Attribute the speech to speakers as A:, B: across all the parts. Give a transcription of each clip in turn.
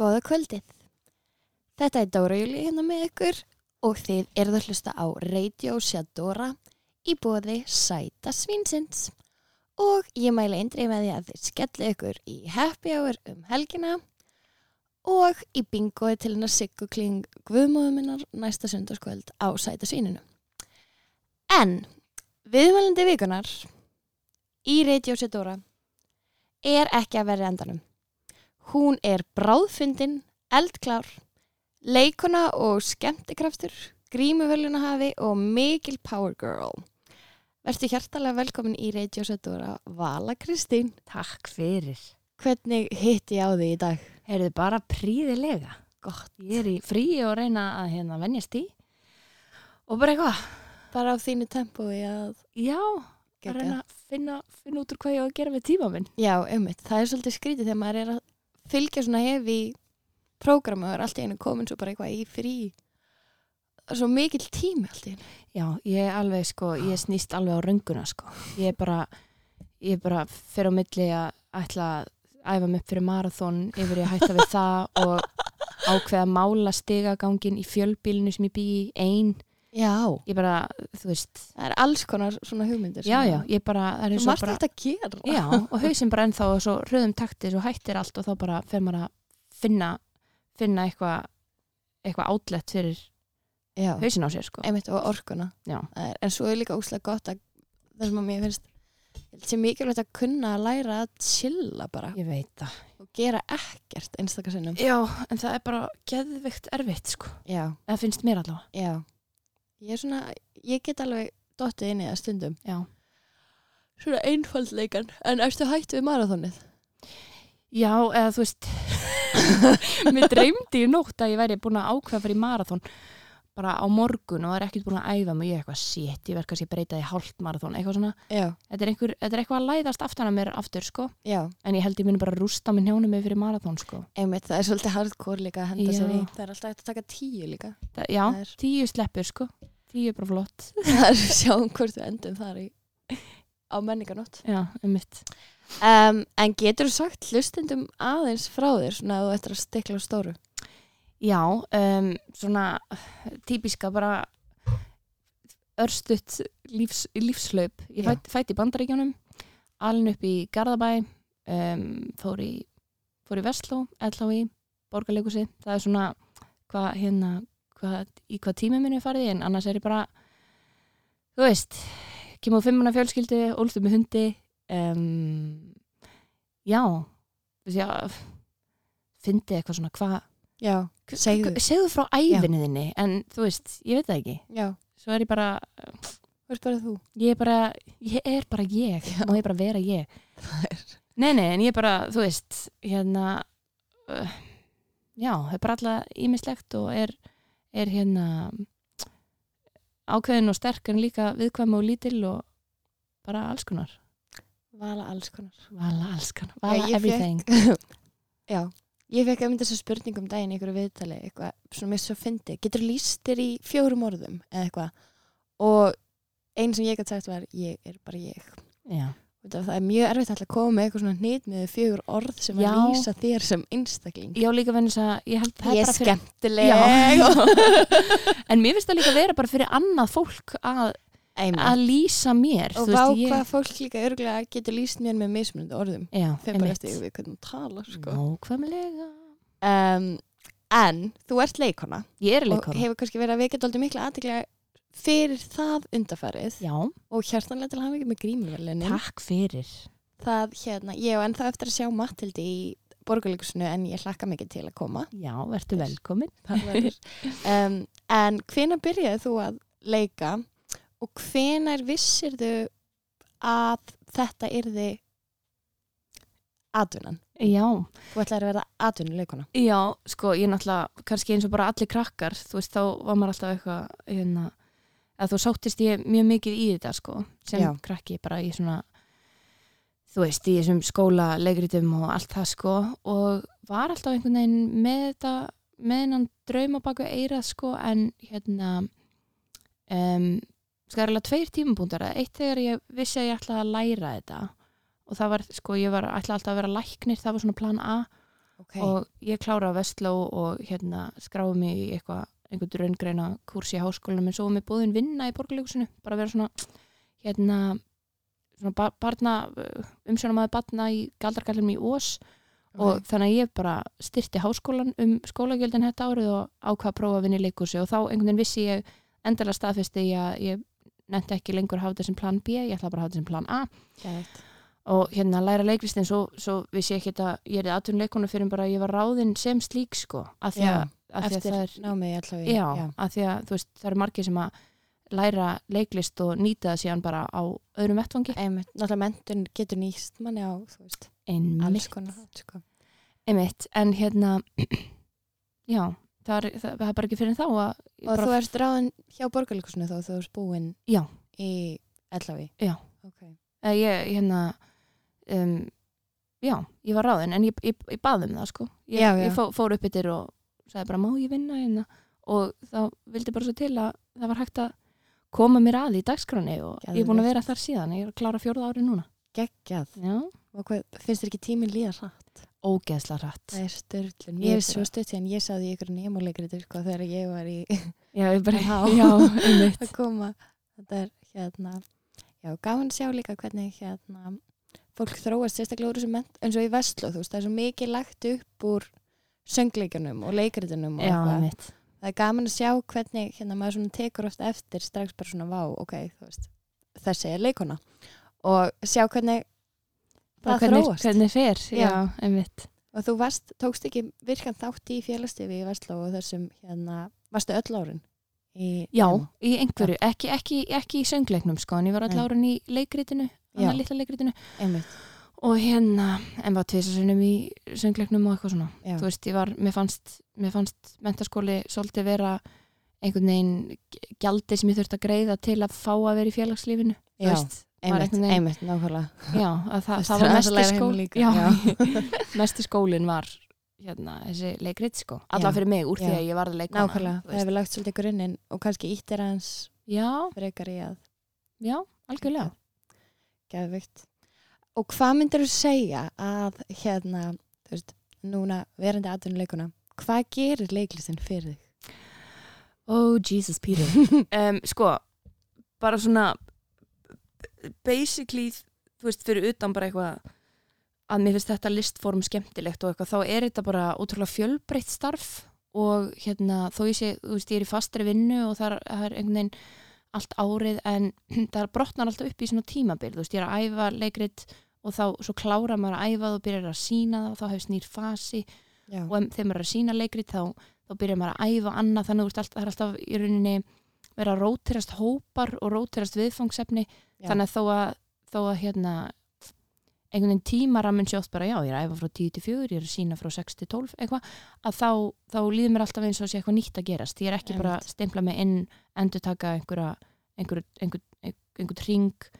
A: Góða kvöldið. Þetta er Dóra Júli hérna með ykkur og þið eruð að hlusta á Radio Shadora í bóði Sæta Svinsins. Og ég mæla eindrið með því að þið skelli ykkur í happy hour um helgina og í bingoði til hennar Siggu Kling Guðmóðuminnar næsta sundarskvöld á Sæta Svininu. En viðmælindi vikunar í Radio Shadora er ekki að verða endanum. Hún er bráðfundin, eldklár, leikona og skemmtikraftur, grímuvölunahafi og mikil power girl. Vertu hjartalega velkomin í Sötura, Vala Kristín.
B: Takk fyrir.
A: Hvernig hitt ég á því í dag?
B: Er þið bara príðilega?
A: Gott.
B: Ég er í fríi og reyna að hérna venjast í. Og bara eitthvað.
A: Bara á þínu tempói að
B: Já, að reyna að finna, finna út úr hvað ég á að gera með tíma minn.
A: Já, ummitt. Það er svolítið skrítið þegar maður er að fylgja svona hefi prógramu og er alltaf einu komin svo bara eitthvað í frí. Svo mikil tími alltaf einu.
B: Já, ég er alveg sko, ég snýst alveg á rönguna sko. Ég er bara, ég er bara fyrir á milli að ætla að æfa mig upp fyrir marathón yfir ég hætta við það og ákveða mála stigagangin í fjölbílinu sem ég bý í einn.
A: Já.
B: Ég bara, þú veist,
A: Það er alls konar svona hugmyndir.
B: já, já, ég bara, það er og
A: margt þetta að gera.
B: Já, og hausinn bara ennþá og svo röðum takti svo hættir allt og þá bara fer maður að finna, finna eitthvað eitthvað átlett fyrir
A: Já.
B: hausinn á sér sko.
A: einmitt og orkuna
B: Já.
A: Er, en svo er líka úslega gott að það sem að mér finnst held sé mikilvægt að kunna að læra að chilla bara
B: Ég veit það.
A: og gera ekkert einstakar sinnum
B: Já, en það er bara geðvikt erfitt sko.
A: já,
B: Það finnst mér allavega.
A: já ég er svona, ég get alveg dottið inn í það stundum.
B: Já.
A: svona einfaldleikan. En erstu hætt við marathonið?
B: Já, eða þú veist mér dreymdi í nótt að ég væri búin að ákveða fyrir marathón bara á morgun og það er ekkert búin að æfa mig. Ég er eitthvað sétt, ég verð kannski að breyta í hálft marathón eitthvað svona, þetta er, einhver, þetta er eitthvað að læðast aftan að mér aftur sko,
A: já,
B: en ég held ég muni bara að rústa minn hjónum mig fyrir marathón sko.
A: Einmitt það er svolítið hardcore líka að henda
B: Já.
A: sér í. Það er alltaf að taka tíu líka.
B: Það, já,
A: Það er-
B: tíu sleppur sko tíu er bara flott.
A: Það er sjáum hvort við endum þar í á menninganótt
B: já, um mitt
A: um, en getur þú sagt hlustendum aðeins frá þér svona að þú ættir að stikla á stóru?
B: Já, um, svona típiska bara örstutt lífs, lífslaup. Ég fætt, fætt í bandaríkjónum alin upp í Garðabæ um, fór í fór í Vestló, LHI, Borgarleikusi það er svona hvað hérna hva, í hvað tími minni farið í en annars er ég bara þú veist, kemur fimmuna fjölskyldu ólstu með hundi um, já já fyndi eitthvað svona hvað
A: segðu.
B: segðu frá æfinni þinni en þú veist, ég veit það ekki.
A: Já,
B: svo er ég bara,
A: bara þú.
B: ég er bara ég er bara ég,
A: Já.
B: má ég bara vera ég?
A: Er
B: nei, nei, en ég er bara, þú veist hérna uh, já, það er bara alltaf ímislegt og er, er hérna ákveðin og sterk en líka viðkvæm og lítil og bara alls konar.
A: Vala alls konar.
B: Vala alls konar,
A: Já,
B: vala
A: ég
B: everything.
A: Já, ég fekk um þessu spurningum daginn í ykkur viðtali, eitthvað svona mér svo fyndi, getur líst þér í fjórum orðum eða eitthvað? Og einn sem ég gæti sagt var, ég er bara ég.
B: Já,
A: Það er mjög erfitt að koma með eitthvað svona hnýtt með fjögur orð sem
B: Já.
A: að lýsa þér sem einstakling.
B: já líka vennis að ég held það
A: Ég er
B: bara fyrir
A: skemmtileg.
B: Já. en mér finnst það líka að vera bara fyrir annað fólk að,
A: Einmitt.
B: að lýsa mér
A: Og
B: þú
A: vá
B: veist, ég,
A: hvað fólk líka örgulega getur lýst mér með mismunandi orðum.
B: já,
A: Þeim bara
B: einmitt.
A: eftir yfir hvernig hún talar, sko.
B: nákvæmlega
A: Um, en þú ert leikona
B: ég er
A: og
B: leikona
A: hefur kannski verið að vekja dálítið mikla aðtekla fyrir það undarfærið
B: já,
A: og hjartanlega til hafa ekki með grímurvelunin.
B: takk fyrir
A: Það hérna, ég og ennþá eftir að sjá Mattildi í borgarleikusinu en ég hlakka mikið til að koma.
B: já, verður velkomin
A: um, en hvenær byrjaði þú að leika og hvenær vissirðu að þetta yrði atvinnan?
B: já,
A: Þú ætlaði að verða atvinnuleikona.
B: já, sko, ég náttúrulega kannski eins og bara allir krakkar þú veist, þá var maður alltaf eitthvað hérna, að þú sáttist ég mjög mikið í þetta sko, sem
A: Já.
B: krakki bara í svona þú veist, í þessum skóla leikritum og allt það sko og var alltaf einhvern veginn með þetta með hennan drauma baku eirað sko en hérna um, það er alveg tveir tímabúndar eitt þegar ég vissi að ég ætlaði að læra þetta og það var sko, ég var ætlaði alltaf að vera læknir, það var svona plan A
A: ok,
B: og ég klára á Vestló og hérna skráði mig í eitthvað einhvern raungreina kurs í háskólanum en svo mér búðin vinna í borgarleikusinu bara vera svona hérna svona ba barna umsjónamaður barna í galdarkallum í Ós og þannig að ég bara styrti háskólan um skólagjöldin þetta árið og ákvað að prófa að vinna í leikursi og þá einhvern veginn vissi ég endalega staðfesti að ég nefndi ekki lengur að hafa þetta sem plan B, ég ætla bara að hafa þetta sem plan A.
A: Geðveikt.
B: og hérna læra leiklistin svo, svo vissi ég ekki að ég er aðtunleikonu fyrir bara að ég var ráðinn sem slík sko því að, því að
A: eftir
B: er
A: námið allavega
B: já, af því að veist það eru margir sem að læra leiklist og nýta það síðan bara á öðrum vettvangi
A: einmitt, náttúrulega mentun getur nýst manni á,
B: einmitt,
A: sko.
B: einmitt en hérna já, það er, það, það er bara ekki fyrir þá að ég
A: og
B: bara,
A: þú ert ráðin hjá borgarleikusinu þó þú ert búin
B: Já.
A: í Ellaví
B: Já.
A: ok,
B: eh, ég hérna um, já, ég var ráðin en ég, ég, ég baði um það sko ég,
A: Já, já.
B: ég fó, fór upp yfir og sagði bara má ég vinna hérna? Og þá vildi bara svo til að það var hægt að koma mér að í dagskráni og ég er búin að vera þar síðan ég er að klára fjórða ári núna.
A: Geggjað.
B: Já,
A: og hvað, finnst þér ekki tíminn líða hratt?
B: ógeðsla hratt.
A: Það er störlun,
B: Ég
A: er svo stutt en ég saði ykkur nýmuleikri sko, þegar ég var í
B: já, ég bara,
A: Já.
B: einmitt.
A: Að koma. Þetta er hérna já, gaman að sjá líka hvernig hérna fólk þróast sérstaklega úr þessu ment eins og í Vestló, þú veist, það er svo mikið lagt upp úr söngleikunum og leikritunum og
B: já,
A: það er gaman að sjá hvernig hérna maður svona tekur oft eftir strax bara svona vá, ok, þessi er leikona og sjá hvernig
B: Bara
A: það
B: hvernig,
A: þróast.
B: hvernig fer, já,
A: Já.
B: einmitt.
A: Og þú varst, tókst ekki virkan þátt í félagstífi í Vestló og þessum hérna, varstu öll árin í,
B: já, í einhverju, ekki, ekki, ekki í söngleiknum sko, en ég var
A: Nei.
B: allar í leikritinu
A: Já.
B: annað litla leikritinu.
A: Einmitt,
B: og hérna, en var tvisasinnum í söngleiknum og eitthvað svona.
A: Já,
B: þú veist, ég var, mér fannst, mér fannst mentaskóli svolítið vera einhvern veginn gjaldi sem ég þurfti að greiða til að fá að vera í félagslífinu
A: Já,
B: var
A: einmitt,
B: veginn-
A: einmitt, nákvæmlega.
B: Já, að það,
A: Þess
B: það var
A: aðeins að
B: mesti
A: læra heima
B: skól
A: líka,
B: já,
A: já.
B: mesti skólin var hérna, þessi leikrit sko. Alla fyrir mig, úr því
A: já.
B: að ég varði leikona
A: nákvæmlega, það hefur lagt svolítið grunninn og kannski íttir
B: já,
A: frekar í að
B: já, algjörlega.
A: Geðvikt og hvað myndir þú segja að hérna, þú veist, núna verandi atvinnuleikuna, hvað gerir leiklistin fyrir þig?
B: oh Jesus Peter um, sko, bara svona basically þú veist, fyrir utan bara eitthvað að mér finnst þetta listform skemmtilegt og eitthvað, þá er þetta bara ótrúlega fjölbreytt starf og hérna þó ég sé, þú veist, ég er í fastri vinnu og það er einhvern veginn allt árið en það brotnar alltaf upp í svona tímabil, þú veist, ég er að æfa leikrit og þá svo klára maður að æfa og byrjar að sína það og þá hefst nýr fasi.
A: Já,
B: og þegar maður er að sína leikrit þá, þá byrjar maður að æfa annað. Þannig að það er alltaf í rauninni vera að rótirast hópar og rótirast viðfangsefni. Þannig að þó að, þó að hérna einhvern veginn tímaraminn sjótt bara já, ég er að æfa frá 10 til 4, ég er að sína frá 6 til 12 eitthvað, að þá, þá líður mér alltaf eins og sé eitthvað nýtt að gerast, ég er ekki bara að
A: Einmitt.
B: stempla mig inn, endur taka einhverja einhver, einhver, einhver, einhver ring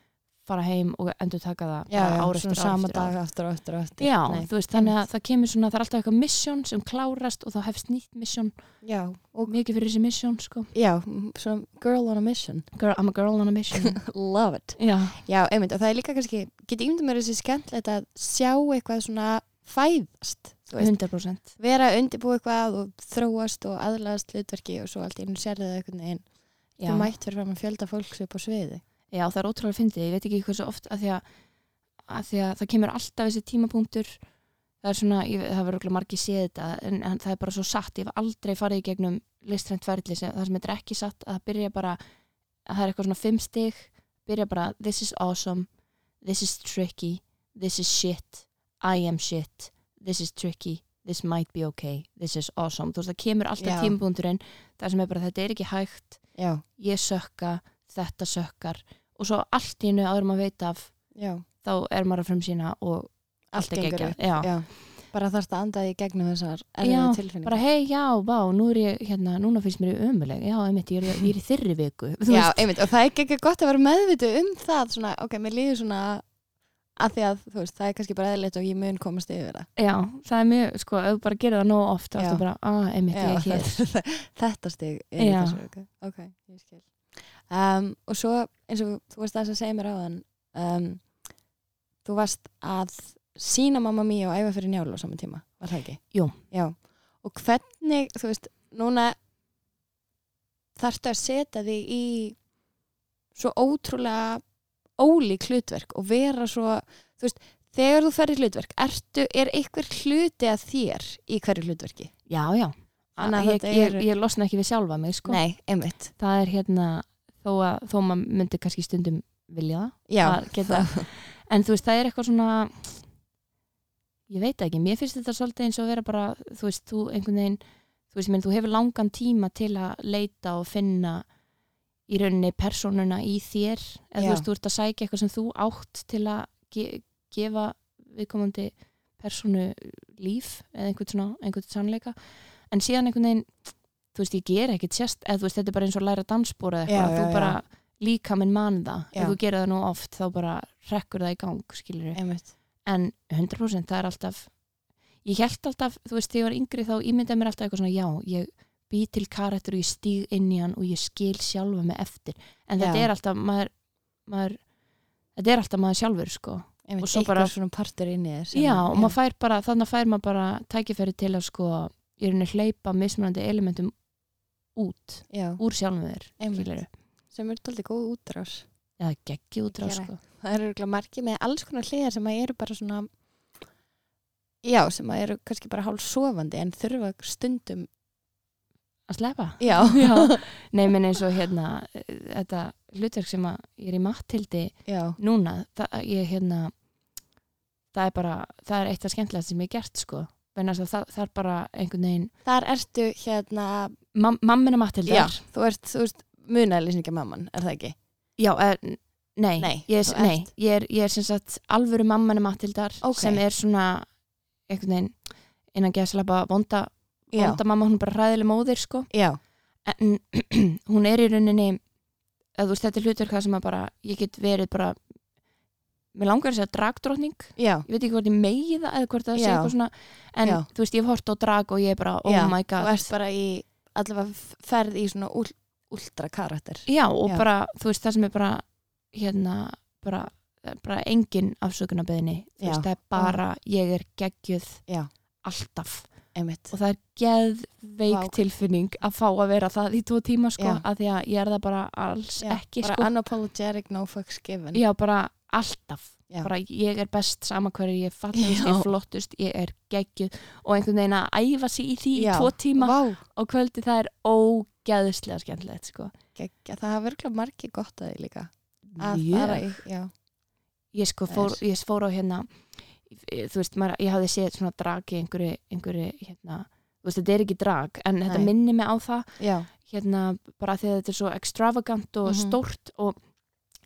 B: fara heim og endur taka það
A: já, já
B: ár
A: svona
B: eftir ár
A: sama
B: eftir ár.
A: dag aftur og aftur og aftur.
B: Já,
A: Nei,
B: veist, þannig að það kemur svona, það er alltaf eitthvað mission sem klárast og þá hefst nýtt mission.
A: Já, og
B: mikið fyrir þessi mission, sko.
A: Já, svona girl on a mission.
B: Girl, I'm a girl on a mission.
A: Love it.
B: Já,
A: já, einmitt, og það er líka kannski, get ímyndum mér þessi skemmtilegt að sjá eitthvað svona fæðast, þú veist.
B: 100%
A: vera að undirbúa eitthvað og þróast og aðlaðast hlutverki og svo allt einu sérðu það einhvern veginn.
B: Já,
A: þú mætt fyrir fram að fjölda fólks upp á sviði
B: Já það er ótrúlega fyndið, ég veit ekki hversu oft að því að, að því að það kemur alltaf þessi tímapunktur. Það er svona, ég, það verður margir séð þetta en, en það er bara svo satt, ég hef aldrei farið í gegnum listrænt sem, það sem er ekki satt að það byrja bara, að það er eitthvað svona fimm stig, byrja bara this is awesome, this is tricky this is shit, I am shit this is tricky this might be okay, this is awesome. Þú veist það kemur alltaf tímapunkturinn það sem er bara þetta er ekki hægt
A: já,
B: ég sökka, þetta sökkar og svo allt í einu áður maður veit af
A: já,
B: þá er maður að frumsýna og allt er
A: gengur
B: geggjað já.
A: já. bara þarfst að anda í gegnum þessar
B: Já,
A: erfiðu tilfinningar
B: bara hei, já, vá, nú er ég hérna, núna finnst mér ég ömuleg, já, einmitt, ég er, ég er í þyrri viku
A: Já, einmitt, og það er ekki ekki gott að vera meðvitu um það svona, ok, mér líður svona að því að, þú veist, það er kannski bara eðlilegt og ég mun komast yfir það
B: já, það er mjög, sko, ef þú bara gerir það nóg oft, þá
A: Já.
B: ertu bara, að, einmitt, ég er hér
A: þetta, stig er
B: Já.
A: þessu viku ok, ég skil um, og svo eins og þú varst aðeins að segja mér á þann um, þú varst að sína mamma mía og æfa fyrir njálu á saman tíma, var það ekki?
B: Jú.
A: Já, og hvernig, þú veist, núna þarftu að setja þig í svo ótrúlega ólík hlutverk og vera svo, þú veist, þegar þú ferir hlutverk, ertu, er einhver hluti að þér í hverju hlutverki?
B: já, já
A: Þannig
B: ég,
A: þetta
B: ég, ég losna ekki við sjálfa mig sko.
A: Nei, einmitt.
B: það er hérna þó að þó maður myndi kannski stundum vilja það en þú veist það er eitthvað svona ég veit ekki, mér finnst þetta svolítið eins og vera bara, þú veist, þú einhvern veginn þú veist, menn, þú hefur langan tíma til að leita og finna í rauninni persónuna í þér. Eða
A: Já.
B: þú veist, þú ert að sækja eitthvað sem þú átt til að ge gefa viðkomandi persónu líf eða einhvern svona, einhvern sannleika. En síðan einhvern veginn þú veist, ég ger ekkert sérst, eða þú veist, þetta er bara eins og læra dansbúr eða
A: Já,
B: eitthvað,
A: já,
B: þú
A: já.
B: bara líka minn mann það,
A: Já.
B: ef þú gerir það nú oft þá bara rekkur það í gang, skilur
A: einmitt.
B: en 100% það er alltaf ég held alltaf, þú veist, þegar ég var yngri þá ímyndaði mér alltaf eitthvað svona, já, ég bý til karakter og ég stíg inn í hann og ég skil sjálfa mig eftir en þetta
A: Já.
B: er alltaf maður, maður þetta er alltaf maður sjálfur, sko
A: einmitt.
B: Og svo bara- já, og maður fær bara, þannig fær maður bara tækifæri til að sko í rauninni hleypa mismunandi elementum út,
A: Já,
B: úr sjálfum skilurðu.
A: sem er tóldi góð útrás.
B: já, geggi útrá,
A: Gera.
B: sko.
A: Það eru margir með alls konar hliðar sem eru bara svona já, sem eru kannski bara hálf sofandi en þurfa stundum
B: að slepa
A: já,
B: Nei, minn eins og hérna þetta hlutverk sem ég er í mattildi
A: já,
B: núna, það, ég hérna það er bara, það er eitt af skemmtilegt sem ég hef gert sko, það, það er bara einhvern veginn,
A: þar ertu hérna
B: mam, mammina
A: já,
B: mattildar
A: þú ert, ert munalýsninga mamman, er það ekki?
B: já, er, nei,
A: Nei,
B: ég, er, nei ég, er, ég er sem sagt alvöru mammina mattildar
A: Ok.
B: sem er svona einhvern veginn innan geðslapa vonda, vonda mamma, hún er bara ræðileg móðir sko, en hún er í rauninni að þú veist þetta er hlutverk það sem að bara ég get verið bara mér langar að segja dragdrottning.
A: Já,
B: ég veit ekki hvort ég megi það eða hvort það sé eitthvað svona en
A: Já.
B: þú veist ég hef hort á drag og ég er bara oh
A: já
B: my god.
A: þú ert bara í allavega ferð í svona úl, ultra karakter
B: já og
A: Já.
B: bara þú veist það sem er bara hérna bara, bara engin afsökunarbeðinni þú veist það er bara ég er geggjuð
A: Já.
B: alltaf.
A: Einmitt,
B: og það er geðveik
A: Vá.
B: tilfinning að fá að vera það í tvo tíma sko
A: Já.
B: að því að ég er það bara alls ekki
A: bara
B: sko.
A: unapologetic no fucks given.
B: Já bara alltaf
A: Já.
B: bara ég er best sama hverju ég fallegust, ég er flottust, ég er geggjuð og einhvern veginn að æfa sig í því í
A: Já.
B: tvo tíma
A: Vá,
B: og kvöldi það er ógeðslega skemmtilegt sko.
A: geggja, það hafa virkulega margir gott að því líka að fara í, já,
B: ég sko fór, ég fór á hérna þú veist, maður, ég hafði séð svona drag í einhverju, einhverju hérna, þú veist, þetta er ekki drag en þetta
A: Nei.
B: minni mig á það hérna, bara því að þetta er svo extravagant og
A: Mhm.
B: stórt og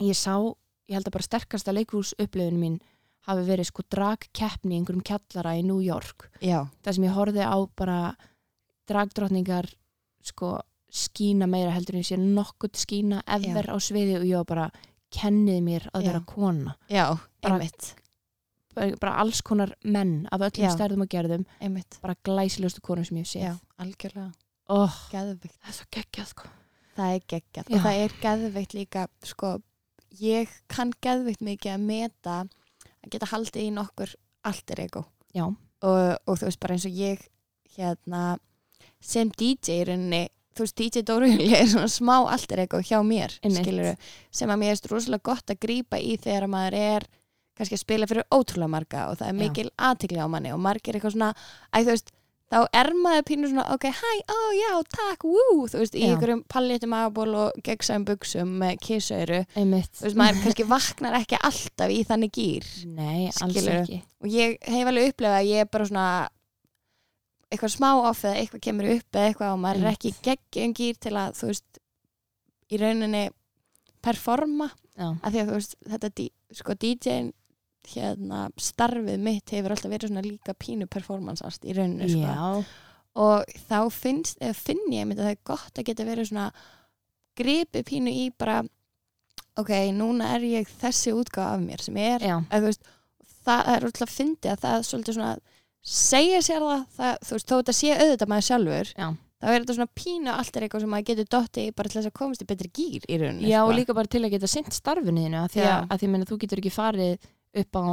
B: ég sá, ég held að bara sterkasta leikhús upplifun mín hafi verið sko dragkeppni í einhverjum kjallara í New York.
A: Já,
B: það sem ég horfði á bara dragdrottningar sko skína meira heldur en ég sé nokkurt skína ever á sviði og ég var bara kennið mér að
A: Já.
B: vera kona.
A: Já, einmitt.
B: bara, bara alls konar menn af öllum stærðum og gerðum.
A: Einmitt,
B: bara glæsilegustu konur sem ég sé
A: já, algjörlega.
B: Oh, það er svo geggjað sko.
A: Það er geggjað. Og það er geðveikt líka sko, ég kann geðveikt mikið að meta að geta haldið í nokkur alter ego.
B: Já,
A: og, og þú veist bara eins og ég hérna sem DJ í rauninni þú veist DJ Dórujuli er svona smá alter ego hjá mér skilurðu, sem að mér er rosalega gott að grípa í þegar maður er kannski að spila fyrir ótrúlega marga og það er mikil aðtikli á manni og margir eitthvað svona æ, þú veist, þá er maður pínu svona ok, hæ, ó já, takk, wú þú veist, í
B: Já.
A: einhverjum pallétum agaból og gegnsæðum buksum með
B: einmitt.
A: Þú veist, maður kannski vaknar ekki alltaf í þannig gýr
B: nei,
A: og ég hef alveg upplefað að ég er bara svona eitthvað smá off eða eitthvað kemur upp eða eitthvað og maður er
B: Einmitt.
A: ekki geggjum gýr til að þú veist í rauninni performa.
B: Já,
A: af því að þú veist þetta sko DJ-in hérna starfið mitt hefur alltaf verið svona líka pínu performance art í rauninni sko. og þá finnst, finn ég að það er gott að geta verið svona gripið pínu í bara ok, núna er ég þessi útgáfa af mér sem er
B: já,
A: að, veist, það er alltaf að fyndi að það er svolítið svona segja sér það, það þú veist, þó þetta sé auðvitað maður sjálfur
B: Já.
A: þá er þetta svona pínu allt er eitthvað sem maður getur dotti bara til þess að komast í betri gýr í rauninni
B: já
A: sko.
B: og líka bara til að geta sint starfinu þínu að því að, að því meina þú getur ekki farið upp á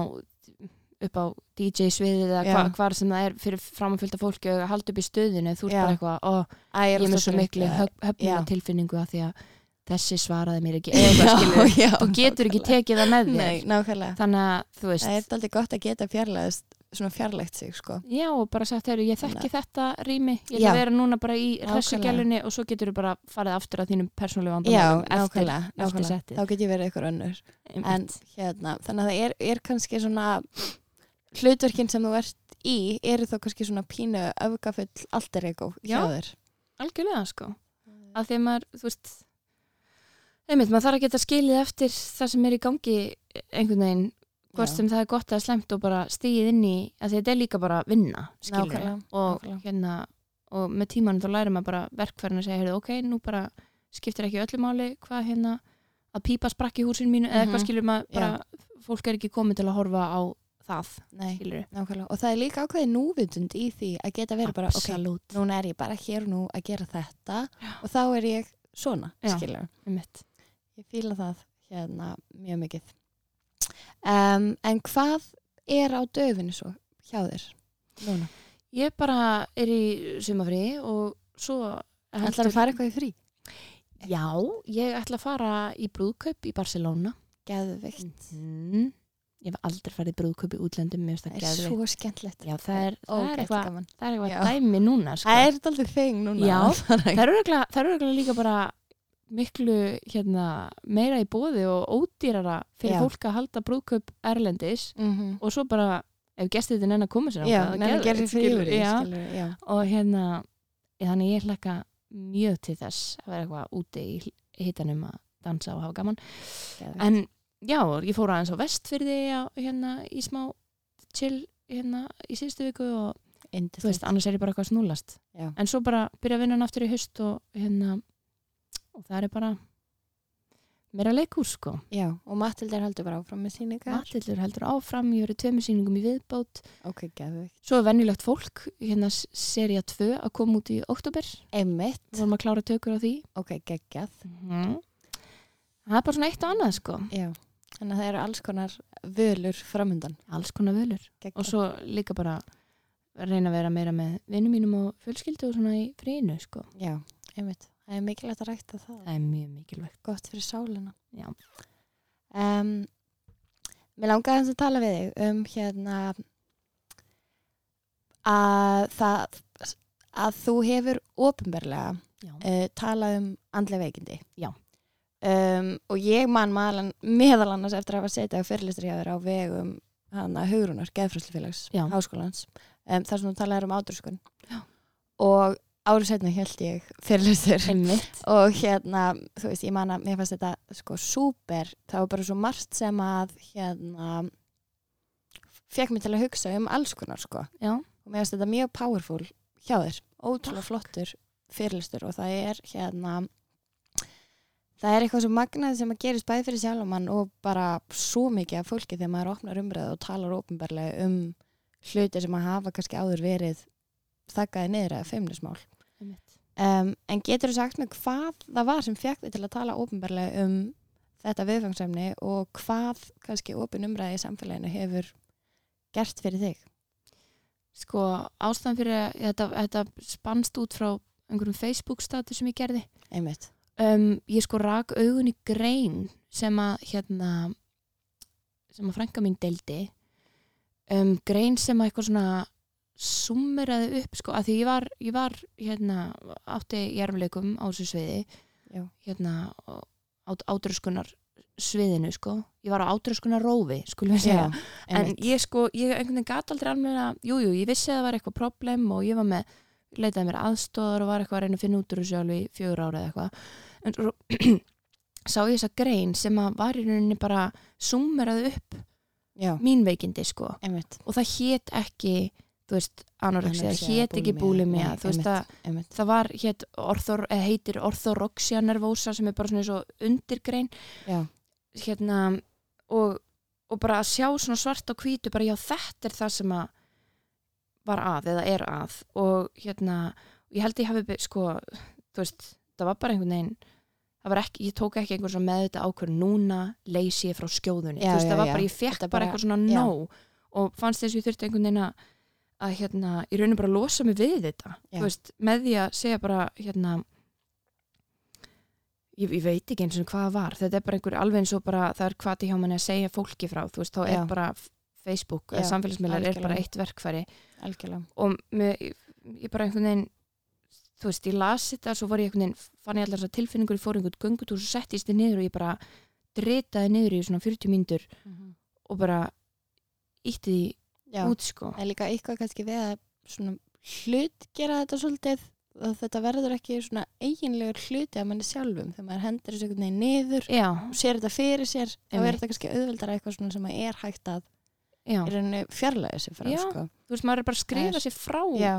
B: upp á DJ sviðið eða hva, hvar sem það er fyrir framfylgta fólki og halda upp í stöðinu þú
A: Já.
B: bara eitthvað, ó,
A: Æ,
B: ég er með svo miklu höfnuna
A: Já.
B: tilfinningu að því að þessi svaraði mér ekki þú getur ekki tekið það með þér.
A: Nei,
B: þannig að þú veist.
A: Það er aldrei gott að geta fjarlægast svona fjarlægt sig, sko
B: Já, og bara sagt, heyrðu, ég þekki þetta rými, ég
A: Já.
B: að vera núna bara í
A: Nákvæmlega.
B: hressugjælunni og svo getur þú bara farið aftur að þínum persónulegu
A: Já,
B: vandamálum eftir,
A: nákvæmlega,
B: eftir
A: nákvæmlega. Þá get ég verið eitthvað önnur En hérna, þannig að það er, er kannski svona hlutverkin sem þú ert í eru þá kannski svona pínu öfgafull alter ego hjá
B: Já.
A: þér
B: Algjörlega, sko. Að því að maður, þú veist, einmitt, maður þarf að geta skilið eftir það sem er í gangi einhvern veginn, hvort
A: Já.
B: sem það er gott eða slemt og bara stigið inn í, að þetta er líka bara vinna, skilur
A: Nákvæmlega,
B: og hérna, og með tímanum þá lærir maður bara verkfærin að segja, heyrðu, ok, nú bara skiptir ekki öllu máli hvað hérna að pípa sprakk í húsinu mínu eða
A: Mhm.
B: eitthvað skilur maður bara, fólk er ekki komið til að horfa á það,
A: Nei, Og það er líka ákveðið núvitund í því að geta verið bara, ok,
B: Absolutt,
A: núna er ég bara hér nú að gera þetta og þá er ég svona,
B: Já.
A: skilur. Ég fíla það hérna mjög mikið um, En hvað er á döfinu svo hjá þér núna?
B: Ég bara er í sumafrí og svo
A: Ætlar að fara eitthvað í frí?
B: Já, ég ætla að fara í brúðkaup í Barcelona
A: Geðveikt
B: mm. Ég hef aldrei farið í brúðkaup í útlöndum
A: Það
B: það
A: er
B: geðveikt.
A: svo skemmtilegt
B: Já, það er, það er eitthvað það er eitthvað dæmi núna sko.
A: Það er alltaf þing núna
B: Já, það eru það örugglega líka bara miklu hérna, meira í bóði og ódýrara fyrir
A: Já.
B: fólk að halda brúðkaup erlendis
A: Mhm.
B: og svo bara ef gestið þetta nenn að koma sér
A: Já,
B: þangað,
A: nefnir að gera
B: geðveikt,
A: sér fyrir
B: já.
A: já.
B: og hérna þannig ég hlakka mjög til þess að vera eitthvað úti í hitanum að dansa og hafa gaman
A: Geðveikt.
B: en já, ég fór aðeins á vestfyrði á, hérna í smá chill hérna í síðustu viku og þú
A: Yndislegt.
B: veist, annars er ég bara eitthvað snúlast
A: Já.
B: en svo bara byrja að vinna hann aftur í haust og hérna og það er bara meira leikhús sko.
A: Já, og Matildur heldur bara áfram með síningar
B: Matillur heldur áfram, ég verið tveimur sýningum í viðbót.
A: Ok, geðveikt.
B: Svo er venjulegt fólk, hérna seria 2 að koma út í oktober
A: Einmitt,
B: við vorum að klára tökur á því.
A: Ok, geggjað.
B: Mhm. það er bara svona eitt og annað sko.
A: Já, þannig að það eru alls konar völur framundan.
B: Alls konar völur.
A: Geggjað.
B: og svo líka bara reyna að vera meira með vinnum mínum og fjölskyldu og svona í frínu sko.
A: Já, einmitt Það er mikilvægt að rækta það.
B: Það er mjög mikilvægt.
A: Gott fyrir sálina.
B: Já.
A: um, Mér langaði að tala við þig um hérna að það að þú hefur ofinberlega uh, talað um andlega veikindi.
B: Já.
A: um, og ég man malan, meðal annars eftir að hafa hjá þér á vegum hana Hugrunar, Geðfröslufélags háskólans, um, þar sem þú talaði um ádröskun
B: Já.
A: og árið setna held ég fyrirlistur
B: einmitt.
A: Og hérna, þú veist, ég man að mér fannst þetta sko súper, það var bara svo margt sem að hérna fekk mig til að hugsa um alls konar sko.
B: Já.
A: og mér fannst þetta mjög powerful hjá þér, ótrúlega flottur fyrirlistur og það er hérna það er eitthvað svo magnað sem að gerist bæði fyrir sjálfumann og bara svo mikið af fólki þegar maður opnar umræðu og talar ópenbarlega um hluti sem að hafa kannski áður verið þakkaði niður eða feimnismál. Um, en getur þú sagt mig hvað það var sem fekk þig til að tala ópenbarlega um þetta viðfangsefni og hvað kannski opin umræði í samfélaginu hefur gert fyrir þig?
B: sko ástæðan fyrir að þetta, þetta spannst út frá einhverjum Facebook statu sem ég gerði. Um, ég sko rak augun í grein sem að hérna sem að frænka mín deildi. Um, grein sem að eitthvað svona summeraði upp sko að því ég var, ég var hérna átti jærmleikum á þessu sviði
A: Já.
B: hérna át, átröskunar sviðinu sko ég var á átröskunar rófi skulum við segja en
A: einmitt.
B: ég sko, ég einhvern veginn gat aldrei alveg að, jú, ég vissi að það var eitthvað problem og ég var með, leitaði mér aðstóðar og var eitthvað að reyna að finna út úr þessu alveg í fjögur ára eða eitthvað en svo sá ég þessa grein sem að var í rauninni bara summeraði upp
A: Já,
B: mín veikindi sko
A: einmitt.
B: og það hét ekki, þú veist, anorexia,
A: Anorexia,
B: það hét ekki búlimia,
A: nei,
B: þú veist að það var, hét, orthor, eða heitir orthoroxia nervosa sem er bara svona og undirgrein.
A: Já,
B: hérna og, og bara að sjá svona svart á hvítu bara já þetta er það sem að var að eða er að. Og hérna, ég held ég hafi sko, þú veist, það var bara einhvern veginn það var ekki, ég tók ekki einhvern svona með þetta ákvörð núna leysi ég frá skjóðunni.
A: Já,
B: þú veist,
A: já,
B: það var bara, ég fekk bara,
A: bara-
B: eitthvað svona nóg. Og fannst þess að ég þurfti einhvern veginn að að hérna, í rauninu bara losa mig við þetta. Veist, með því að segja bara hérna ég, ég veit ekki eins og hvað var. Þetta er bara einhver alveg eins og bara það er hvað hjá manni að segja fólki frá, þú veist, þá
A: Já.
B: er bara Facebook, samfélagsmiðlar er bara eitt verkfæri.
A: Algjörlega.
B: Og með, ég, ég bara einhvern veginn þú veist, ég las þetta svo var ég einhvern veginn, fann ég allar þessar tilfinningur ég fór einhvern göngutúr og settist þið niður og ég bara dritaði niður í svona 40 mínútur og bara ítti því
A: Já,
B: út sko.
A: Er líka eitthvað kannski við að svona hlut gera þetta svolítið að þetta verður ekki svona eiginlegur hluti að manni sjálfum. Þegar maður hendur þessu einhvern veginn niður
B: já,
A: og sér þetta fyrir sér þá er þetta kannski auðveldara eitthvað svona sem að er hægt að fjarlæga sig frá sko.
B: þú veist, maður er bara að skrifa sér frá
A: Já,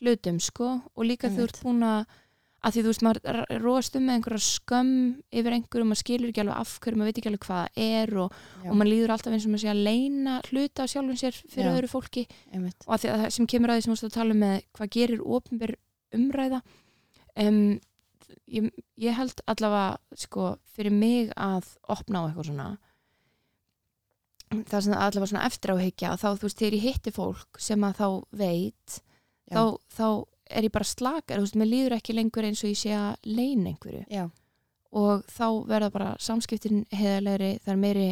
B: hlutum sko og líka þú ert búin að að því þú veist, maður róast um með einhverja skömm yfir einhverjum, maður skilur ekki alveg af hverju, maður veit ekki alveg hvað það er og, og maður líður alltaf eins og maður sé að leina hluta á sjálfum sér fyrir
A: Já.
B: öðru fólki.
A: Einmitt.
B: Og að því að það sem kemur að því sem þú veist að tala um með hvað gerir ofnbyr umræða um, ég, ég held allavega sko fyrir mig að opna á eitthvað svona það sem allavega svona eftir áhyggja þá þú veist þegar ég hitti fólk sem að þá veit þá, þá er ég bara slakar þú veist, mér líður ekki lengur eins og ég sé að leina einhverju.
A: Já,
B: og þá verða bara samskiptin heðalegri, það er meiri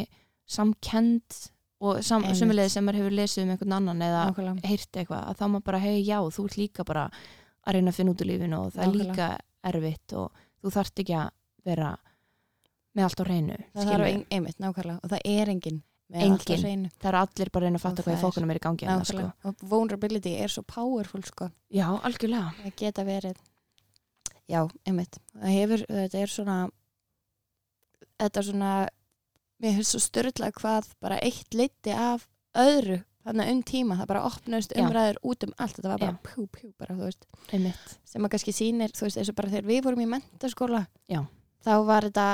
B: samkend og sam, sumulegði sem maður hefur lesið um einhvern annan eða
A: nákvæmlega.
B: heyrt eitthvað, að þá maður bara, hei já, þú ert líka bara að reyna að finna út úr lífinu og það er
A: Nákvæmlega.
B: líka erfitt og þú þarft ekki að vera með allt á hreinu
A: Það þarf ein, einmitt, nákvæmlega. Og það er engin
B: Enginn. það eru allir bara að reyna að fatta hvað í
A: er-
B: fókunum er í gangi sko.
A: Og vulnerability er svo powerful sko
B: já, algjörlega
A: það geta verið já, einmitt það hefur, þetta er svona þetta er svona mér finnst svo styrla hvað bara eitt leiti af öðru þannig um tíma, það bara opnaðist
B: Já.
A: umræður út um allt, þetta var bara
B: Já.
A: pjú, pjú bara, veist, sem að kannski sýnir þú veist, eins og bara þegar við vorum í mentaskóla
B: Já.
A: þá var þetta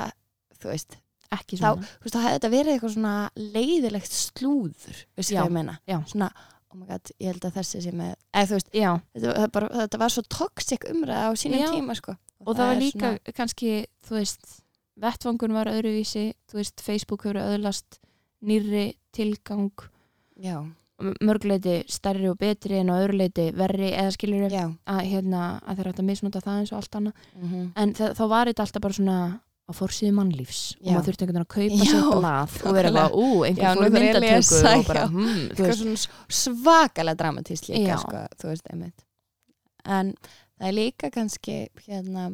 A: þú veist,
B: ekki
A: Þá-
B: svona.
A: þú veist, þá hefði þetta verið eitthvað svona leiðilegt slúður, veist
B: Já.
A: hvað ég meina?
B: Já.
A: svona, oh my god, ég held að þessi sem er, eða þú veist, þetta, það bara, þetta var svo toxic umræða á sínum tíma sko.
B: Og það var
A: er
B: líka kannski, þú veist vettvangun var öðruvísi, þú veist Facebook hefur öðlast nýrri tilgang
A: já,
B: mörgleiti stærri og betri en á öðruleiti verri eða skilur að, hérna, að þeir ætti að misnota það eins og allt annað.
A: Mm
B: en þa þá var þetta alltaf bara svona á fórsíðu mannlífs og
A: Já.
B: maður þurfti einhvern veginn að kaupa sér blað og vera eitthvað, ú,
A: Já,
B: einhver
A: nú
B: fór í
A: þarf ég að
B: myndatöku og bara, hm, þú veist,
A: svakalega dramatísk líka sko, þú veist, einmitt. En það er líka kannski hérna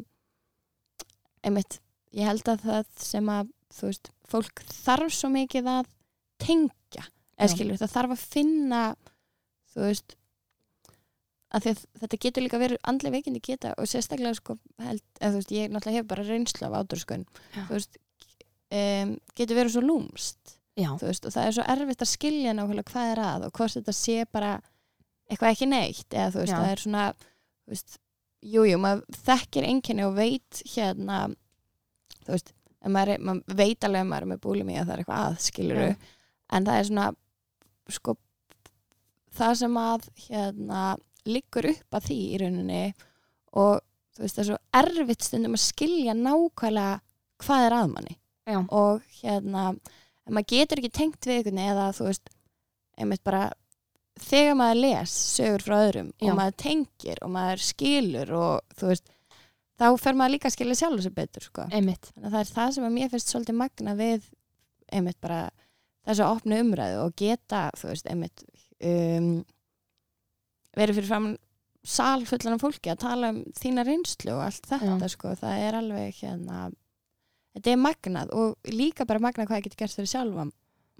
A: einmitt, ég held að það sem að þú veist, fólk þarf svo mikið að tengja. Eða skilur, það þarf að finna þú veist að þetta getur líka verið andlega veikindi geta og sérstaklega sko held, eða, veist, ég náttúrulega hef bara reynslu af veist um, getur verið svo lúmst veist, og það er svo erfitt að skilja nákvæmlega hvað er að og hvort þetta sé bara eitthvað ekki neitt eða veist, það er svona jújú, jú, maður þekkir einkenni og veit hérna þú veist, maður, er, maður veit alveg að maður er með búlimi að það er eitthvað að skiluru
B: Já.
A: en það er svona sko það sem að hérna liggur upp að því í rauninni og þú veist, það er svo erfitt stundum að skilja nákvæmlega hvað er að manni
B: já,
A: og hérna maður getur ekki tengt við einhvern eða þú veist einmitt bara þegar maður les sögur frá öðrum
B: Já.
A: og maður tengir og maður skilur og þú veist þá fer maður líka að skilja sjálf sér betur sko.
B: einmitt
A: þannig að það er það sem að mér finnst svolítið magna við einmitt bara þessu opnu umræðu og geta þú veist einmitt um, verið fyrir fram sal fullan af fólki að tala um þína reynslu og allt þetta
B: Já.
A: sko, það er alveg hérna þetta er magnað og líka bara magnað hvað það getur gert fyrir sjálfa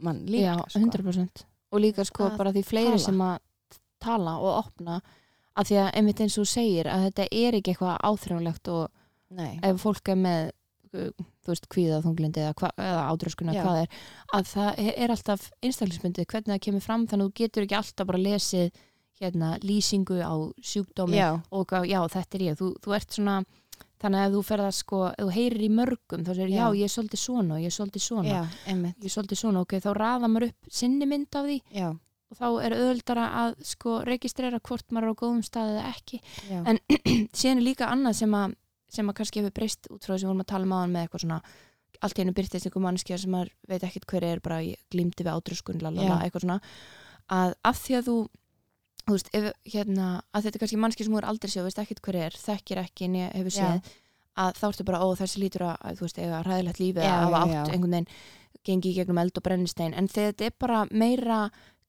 A: mann líka
B: já,
A: sko.
B: 100% og líka sko
A: Að
B: bara því fleiri
A: tala.
B: sem að tala og opna að því að einmitt eins og segir að þetta er ekki eitthvað áþrjónlegt og
A: Nei,
B: ef fólk er með uh, þú veist, kvíða þunglindi eða, eða ádröskuna hvað er, að það er- er alltaf einstaklismyndið hvernig það kemur fram þannig að þú getur ekki alltaf bara lesið hérna, lýsingu á sjúkdómi
A: já,
B: og já, þetta er ég. Þú, þú ert svona, þannig að þú ferð að sko, þú heyrir í mörgum, þá segir já,
A: Já.
B: ég er svolítið svona ég er svolítið svona. Ég er svolítið svona, ok, þá raða maður upp sinni mynd af því og þá er auðvöldara að sko registrera hvort maður er á góðum stað eða ekki. En- síðan er líka annað sem að, sem að kannski hefur breyst út frá þess að við vorum að tala um aðan með eitthvað svona allt í hennu byrtist einhver mannskja sem maður veit ekkert hver er bara glýmdi við átröskun lalala, eitthvað svona. Að af því að þú þú veist, ef, hérna, að þetta er kannski mannski sem þú er aldrei séð, veist ekkert hver er, þekkir ekki en ég hefur
A: Já.
B: séð, að þá ertu bara ó, þessi lítur að, þú veist, eiga ræðilegt lífið
A: Já,
B: að hafa
A: já,
B: átt
A: já.
B: einhvern veginn gengi í gegnum eld og brennistein en þegar þetta er bara meira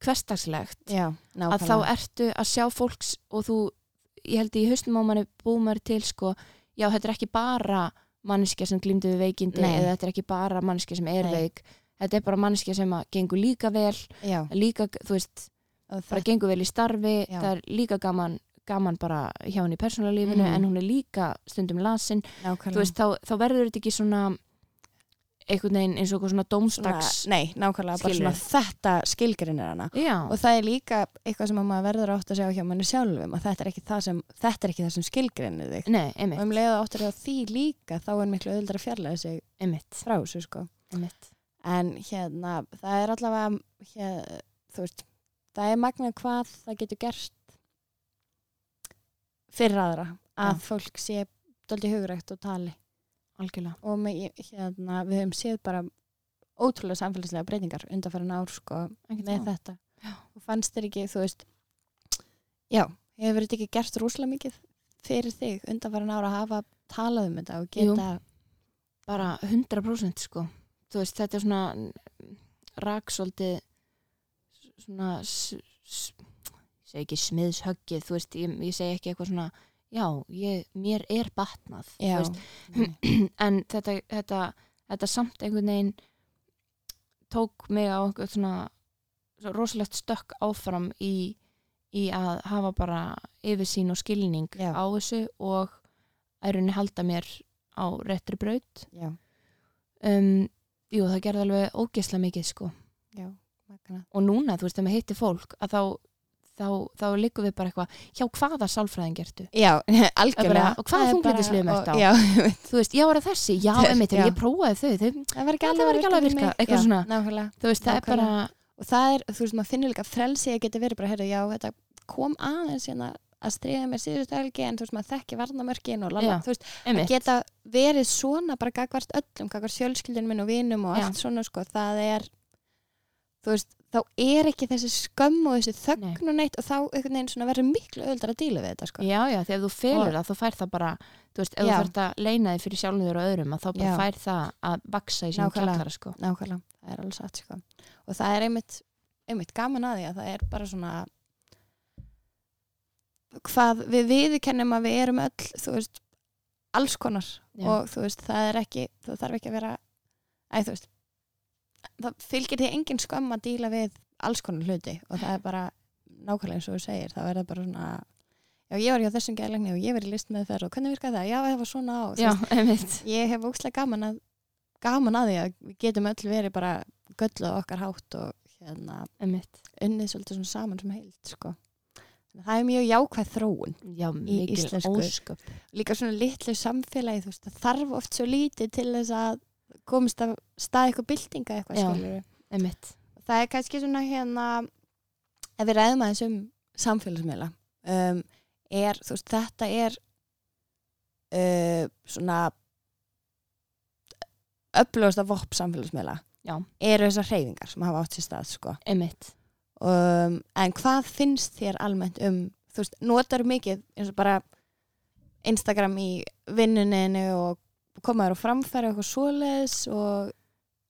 B: hversdagslegt
A: já,
B: að þá ertu að sjá fólks og þú, ég held í haustum á manni búið maður til sko, já þetta er ekki bara manneskja sem glýmdi við veikindi
A: Nei.
B: eða þetta er ekki bara manneskja sem er
A: Nei.
B: veik þetta er bara manneskja sem gengur líka vel
A: já,
B: líka, þú veist,
A: og
B: bara
A: það,
B: gengur vel í starfi
A: Já.
B: það er líka gaman, gaman bara hjá henni í persónulega lífinu
A: Mhm.
B: en hún er líka stundum lasin, veist, þá, þá verður þetta ekki svona einhvern veginn eins og eitthvað svona dómstags
A: nei, nákvæmlega, bara svona þetta skilgrinir hana.
B: Já,
A: og það er líka eitthvað sem að maður verður átt að sjá hjá manni sjálfum að þetta er ekki það sem, þetta er ekki það sem skilgrinir þig.
B: Nei,
A: og
B: einmitt,
A: um leiða áttur á því líka þá er miklu öðuldra að fjarlæga sig
B: einmitt,
A: frá þessu sko.
B: Einmitt.
A: en hérna, það er allavega hér, þú veist það er magna hvað það getur gerst fyrir aðra að
B: Já.
A: fólk sé doldi hugrægt og tali
B: algjörlega
A: og með, hérna, við höfum séð bara ótrúlega samfélagslega breytingar undanfærin ár sko
B: Ekkert
A: með
B: mál.
A: þetta
B: Já.
A: og fannst þér ekki, þú veist já, hefur þetta ekki gert rúslega mikið fyrir þig undanfærin ár að hafa talað um þetta og
B: Jú.
A: geta
B: bara 100% sko veist þetta er svona raksóldi svona segi ekki smiðshöggið þú veist, ég, ég segi ekki eitthvað svona já, ég, mér er batnað
A: já,
B: en þetta, þetta, þetta samt einhvern veginn tók mig á einhvern svona svo rosalegt stökk áfram í, í að hafa bara yfirsýn og skilning
A: Já.
B: á þessu og að rauninni halda mér á réttri braut. Um, jú, það gerði alveg ógeðslega mikið sko.
A: Já.
B: Og núna, þú veist, þegar maður hittir fólk að þá, þá, þá liggum við bara eitthvað hjá hvaða sálfræðin gertu
A: já, algjörlega.
B: Og hvaða
A: Það er
B: ertu á?
A: já,
B: þú veist, já, er það þessi, já,
A: já.
B: ég prófaði þau, þau
A: það var ekki alveg
B: að virka, eitthvað svona.
A: nákvæmlega.
B: þú veist, það er bara
A: og það er, þú veist, maður finnur líka frelsi að geta verið bara, heyrðu, já, þetta kom aðeins hérna að stríða mér síðustu helgi en þú veist, maður þekki varnamörkin og lala, þú veist, að geta verið svona bara gagvart öllum, gagvart fjölskyldin minn og vinum og allt svona, sko, það er þú veist, þá er ekki þessi skömm og þessi þögn og neitt og þá verður miklu öldra að díla við þetta, sko.
B: Já, já, þegar þú felur það þá fær það bara, þú veist, ef
A: Já.
B: þú fært að leina þig fyrir sjálfum þér og öðrum, að þá bara
A: Já.
B: fær það að vaksa í sínum kjallara, sko.
A: Nákvæmlega, það er alveg satt, sko. Og það er einmitt, einmitt gaman að því að það er bara svona hvað við viðkennum að við erum öll, þú veist alls konar.
B: Já.
A: og þú veist, það er ekki það þarf ekki að vera æ, þú veist, það fylgir því engin skömm að díla við alls konar hluti og það er bara nákvæmlega eins og þú segir, það verður bara svona já, ég var hjá þessum gæðlegni og ég verið list með þær og hvernig virkaði það, já, það var svona á
B: já,
A: ég hef ókslega gaman að gaman að því að við getum öll verið bara gölluð okkar hátt og hérna unnið svolítið svona saman sem heild sko. Það er mjög jákvæð þróun
B: já, mikil
A: íslensku.
B: ósköp.
A: Líka svona litlu samfélagi þú veist, það þarf oft svo lítið til þess að komist að stað eitthvað byltinga eitthvað
B: Já.
A: skilur
B: einmitt,
A: það er kannski svona hérna ef við ræðum aðeins um samfélagsmiðla um, er, þú veist, þetta er uh, svona öflugasta vopp samfélagsmiðla
B: Já.
A: eru þessar hreyfingar sem hafa átt sér stað sko.
B: einmitt
A: um, en hvað finnst þér almennt um þú veist, notar mikið eins og bara Instagram í vinnuninu og komaður á framfæri eitthvað svoleiðis og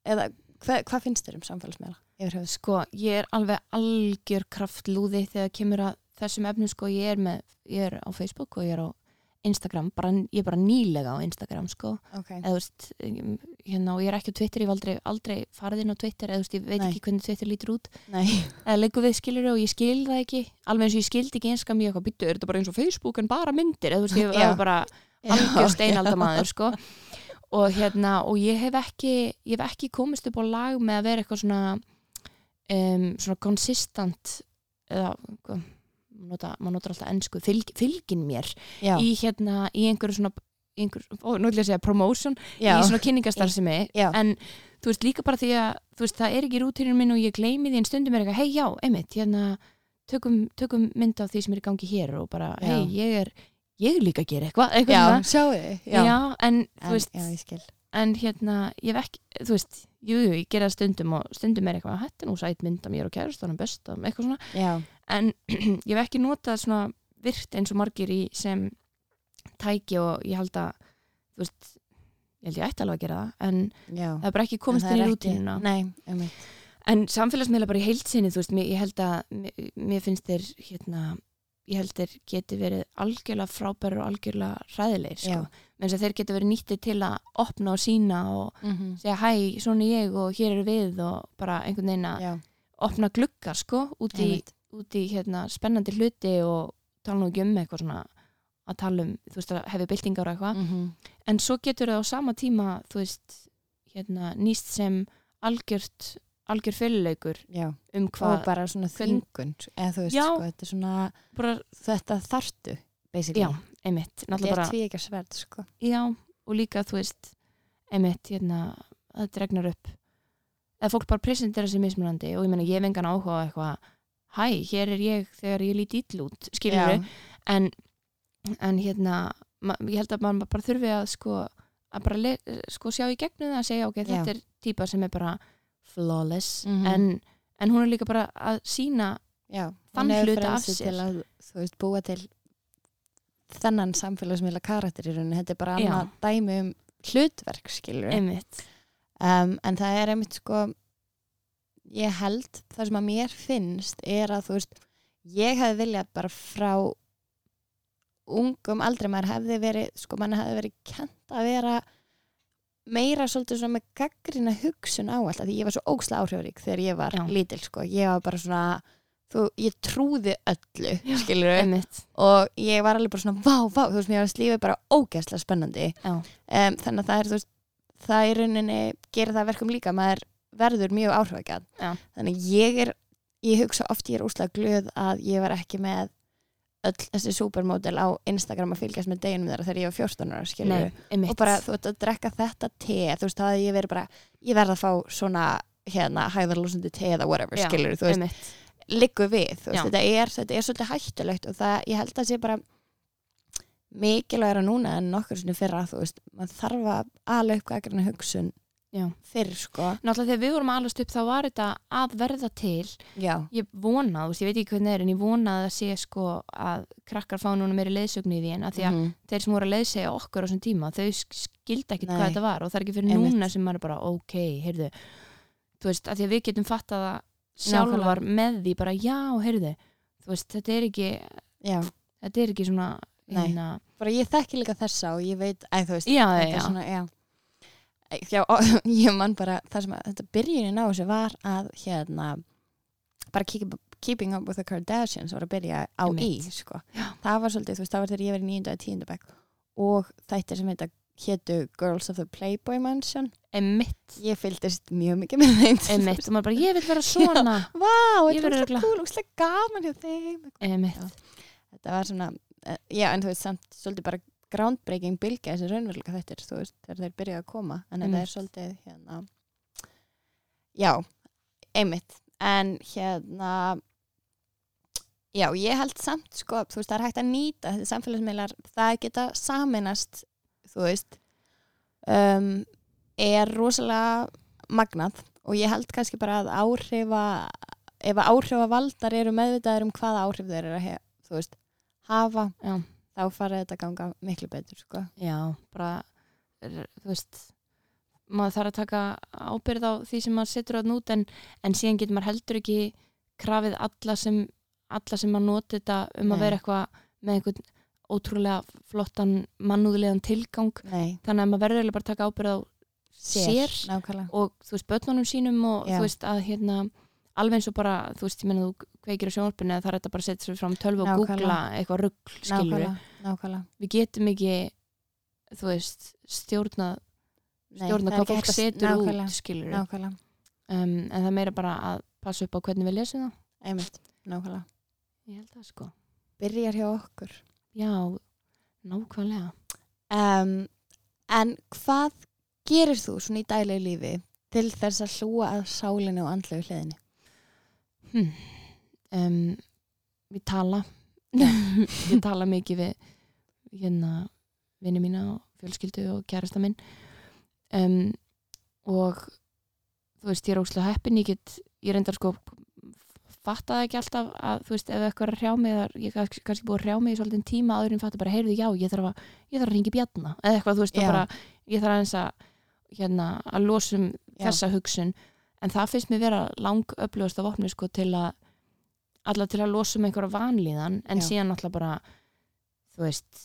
A: eða hvað, hvað finnst þér um samfélagsmiðla?
B: Sko, ég er alveg algjör kraftlúði þegar kemur að þessum efnum sko, ég er með, ég er á Facebook og ég er á Instagram, bara, ég er bara nýlega á Instagram sko,
A: Okay.
B: eða þú veist hérna, og ég er ekki á Twitter, ég hef aldrei, aldrei farið inn á Twitter, eða þú veist, ég veit
A: Nei.
B: ekki hvernig Twitter lítur út,
A: Nei,
B: eða leikur við skilur og ég skil það ekki, alveg eins og ég skildi ekki einska mjög eitthvað, byttu, er þetta bara eins og Facebook en bara myndir, eða þú veist, ég var bara algjör steinaldamaður sko. Og hérna, og ég hef ekki ég hef ekki komist upp á lag með að vera eitthvað svona um, svona konsistant eða nota, maður notar alltaf ennsku, fylg, fylgin mér í hérna, í einhverju svona í einhver, ó, nú ætla ég segja promotion
A: já,
B: í svona kynningastarfsemi
A: Já.
B: en þú veist líka bara því að þú veist, það er ekki rútinu minn og ég gleymi því en stundum er eitthvað, hei já, einmitt hérna, tökum, tökum mynd af því sem er í gangi hér og bara, hei, ég er ég er líka að gera eitthvað, svona.
A: sjáu
B: en
A: En- ég
B: en hérna, ég ekki, þú veist jú, jú, ég gera stundum og stundum er eitthvað hætti nú sætt mynd að mér og kæristunum bestum eitthvað svona,
A: já,
B: en ég hef ekki notað svona virt eins og margir í sem tæki og ég held að þú veist, ég held ég ætti alveg að gera það en
A: já.
B: það er bara ekki komist inn í
A: er
B: rútínuna.
A: Nei, einmitt.
B: En samfélagsmiðla bara í heilsinni þú veist, ég held að mér, mér finnst þeir hérna, ég held þeir geti verið algjörlega frábæri og algjörlega hræðilegir sko. Sem þeir geti verið nýttið til að opna og sína og
A: mm -hmm.
B: segja hæ, svona ég og hér er við og bara einhvern veginn að opna gluggar sko, út í, út í hérna, spennandi hluti og tala nú ekki um eitthvað svona að tala um, þú veist að hefði byltingar og eitthvað,
A: mm -hmm.
B: en svo getur það á sama tíma, þú veist hérna, nýst sem algjört algjör fyrirleikur um
A: og
B: hvað
A: bara svona þingun sko, þetta svona
B: bara,
A: þetta þartu, basically.
B: Já, einmitt
A: Þetta er
B: bara,
A: tví ekki sverð, sko.
B: Já, og líka þú veist, einmitt, hérna það dregnar upp. Eða fólk bara presentera sér mismunandi og ég meina, ég hef engan áhuga eitthvað hæ, hér er ég þegar ég lít ill út skilur
A: Já,
B: en, en hérna ég held að maður bara þurfi að sko að bara sko sjá í gegnum það að segja ok, þetta
A: Já.
B: er típa sem er bara flawless
A: Mhm.
B: en, en hún er líka bara að sína Þann hluta af sér.
A: að, þú veist, búa til þennan samfélagsmiðla karakter í rauninni, þetta er bara annað dæmi um hlutverk, skilur um, en það er einmitt sko ég held það sem að mér finnst er að þú veist ég hefði viljað bara frá ungum aldrei maður hefði verið sko mann hefði verið kent að vera meira svolítið svona með gaggrina hugsun á allt því ég var svo ógsla áhrifarík þegar ég var
B: Já.
A: lítil sko ég var bara svona þú, ég trúði öllu
B: Já.
A: skilur
B: einmitt
A: og ég var alveg bara svona vá, vá, þú veist, mér var slífið bara ógeðslega spennandi um, þannig að það er, þú veist, það í rauninni gerir það verkum líka, maður verður mjög áhrifakjað,
B: Já.
A: þannig ég er ég hugsa oft ég er úslega glöð að ég var ekki með öll þessi supermodel á Instagram að fylgjast með deginum þeirra þegar ég var 14 ára,
B: einmitt.
A: Og bara þú veist að drekka þetta te þú veist, það að ég verið bara, ég verð að fá svona, hérna, hæðarlúsandi te eða whatever,
B: Já,
A: skilur, þú veist. liggur við, þú veist, þetta er, þetta er svolítið hættulegt og það, ég held að sé bara mikilvægra núna en nokkur sinni fyrra, þú veist, maður þarf að ala upp gaggrina hugsun
B: Já.
A: fyrr, sko.
B: náttúrulega þegar við vorum að alast upp þá var þetta að verða til
A: Já,
B: ég vona, þú veist, ég veit ekki hvernig það er en ég vona að það sé sko að krakkar fá núna meiri leiðsögn í því en að því að
A: Mhm.
B: þeir sem voru að leiðsegja okkur á þessum tíma þau skildi ekkit
A: Nei.
B: hvað þetta var og það er ekki fyrir
A: Einmitt.
B: núna sem maður er bara ok, heyrðu þú veist, að því að við getum fattað að sjálfar með því bara já, heyrðu þú veist, þetta er ekki
A: já,
B: þetta er ekki svona
A: Nei.
B: hérna,
A: bara ég þekki líka þessa og ég veit, æ, veist,
B: já,
A: þetta
B: já,
A: er svona, já. Já, og, ég man bara, það sem að þetta byrjunin á þessu var að hérna, bara keep, Keeping Up with the Kardashians var að byrja á í, sko.
B: Já.
A: Það var svolítið, þú veist, það var þegar ég var í nýjunda og tíunda bekk og þættir sem heita hétu Girls of the Playboy Mansion.
B: Emitt
A: ég fylgdist mjög mikið með þeim.
B: Emitt, og maður bara, ég vil vera svona.
A: Vá,
B: Ég
A: þetta var svo cool, úrslega gaman hjá þeim.
B: Emitt,
A: Þetta var svona, eh, já, en þú veist samt svolítið bara groundbreaking bylgja þessi raunveruleika þettir, þú veist, þegar þeir byrjuðu að koma. En þetta
B: Einmitt.
A: er svolítið hérna já, einmitt. En hérna já, ég held samt sko, þú veist, það er hægt að nýta þessi samfélagsmiðlar, það geta saminast, þú veist um, er rosalega magnað. Og ég held kannski bara að áhrifa ef að áhrifa valdar eru meðvitaður um hvaða áhrif þeir eru að hef, veist, hafa
B: já,
A: þá fara þetta ganga miklu betur sko.
B: já, bara þú veist maður þarf að taka ábyrð á því sem maður setur á nút en, en síðan getur maður heldur ekki krafið alla sem alla sem maður noti þetta um
A: Nei.
B: að vera eitthvað með einhvern ótrúlega flottan mannúðlegan tilgang
A: Nei,
B: þannig að maður verður bara að taka ábyrð á sér,
A: nákvæmlega
B: og þú veist börnunum sínum og
A: Já.
B: þú veist að hérna alveg eins og bara, þú veist, ég menna þú kveikir á sjónvarpinu eða það er þetta bara að setja sér fram tölvu og googla eitthvað rugg, skilur
A: nákvæmlega.
B: við getum ekki þú veist, stjórna stjórna hvað fólk setur
A: nákvæmlega,
B: út skilur
A: nákvæmlega,
B: um, en það er meira bara að passa upp á hvernig við lesum það.
A: Einmitt, nákvæmlega.
B: Ég held það sko,
A: byrjar hjá okkur.
B: Já nákvæmlega.
A: Um, en hvað gerir þú svona í dælegu lífi til þess að hlúa að sálinu og andlegu hliðinni
B: hm. um, við tala. Ég tala mikið við hérna vinni mína og fjölskyldu og kærasta minn. Um, og þú veist, ég er óslega heppin. Ég get, ég reyndar sko fattaði ekki alltaf að þú veist, ef eitthvað er að hrjá mig eða ég er kannski búið að hrjá mig í svolítið tíma áður en fatta bara, heyrðu, já, ég þarf að ég þarf að ringi bjarna, eða eitthvað, þú veist, bara ég þarf aðeins að hérna, að losum
A: Já.
B: þessa hugsun en það finnst mér vera lang upplöðast af opni sko til að alla til að losa um einhverja vanlíðan en
A: Já.
B: síðan alltaf bara þú veist,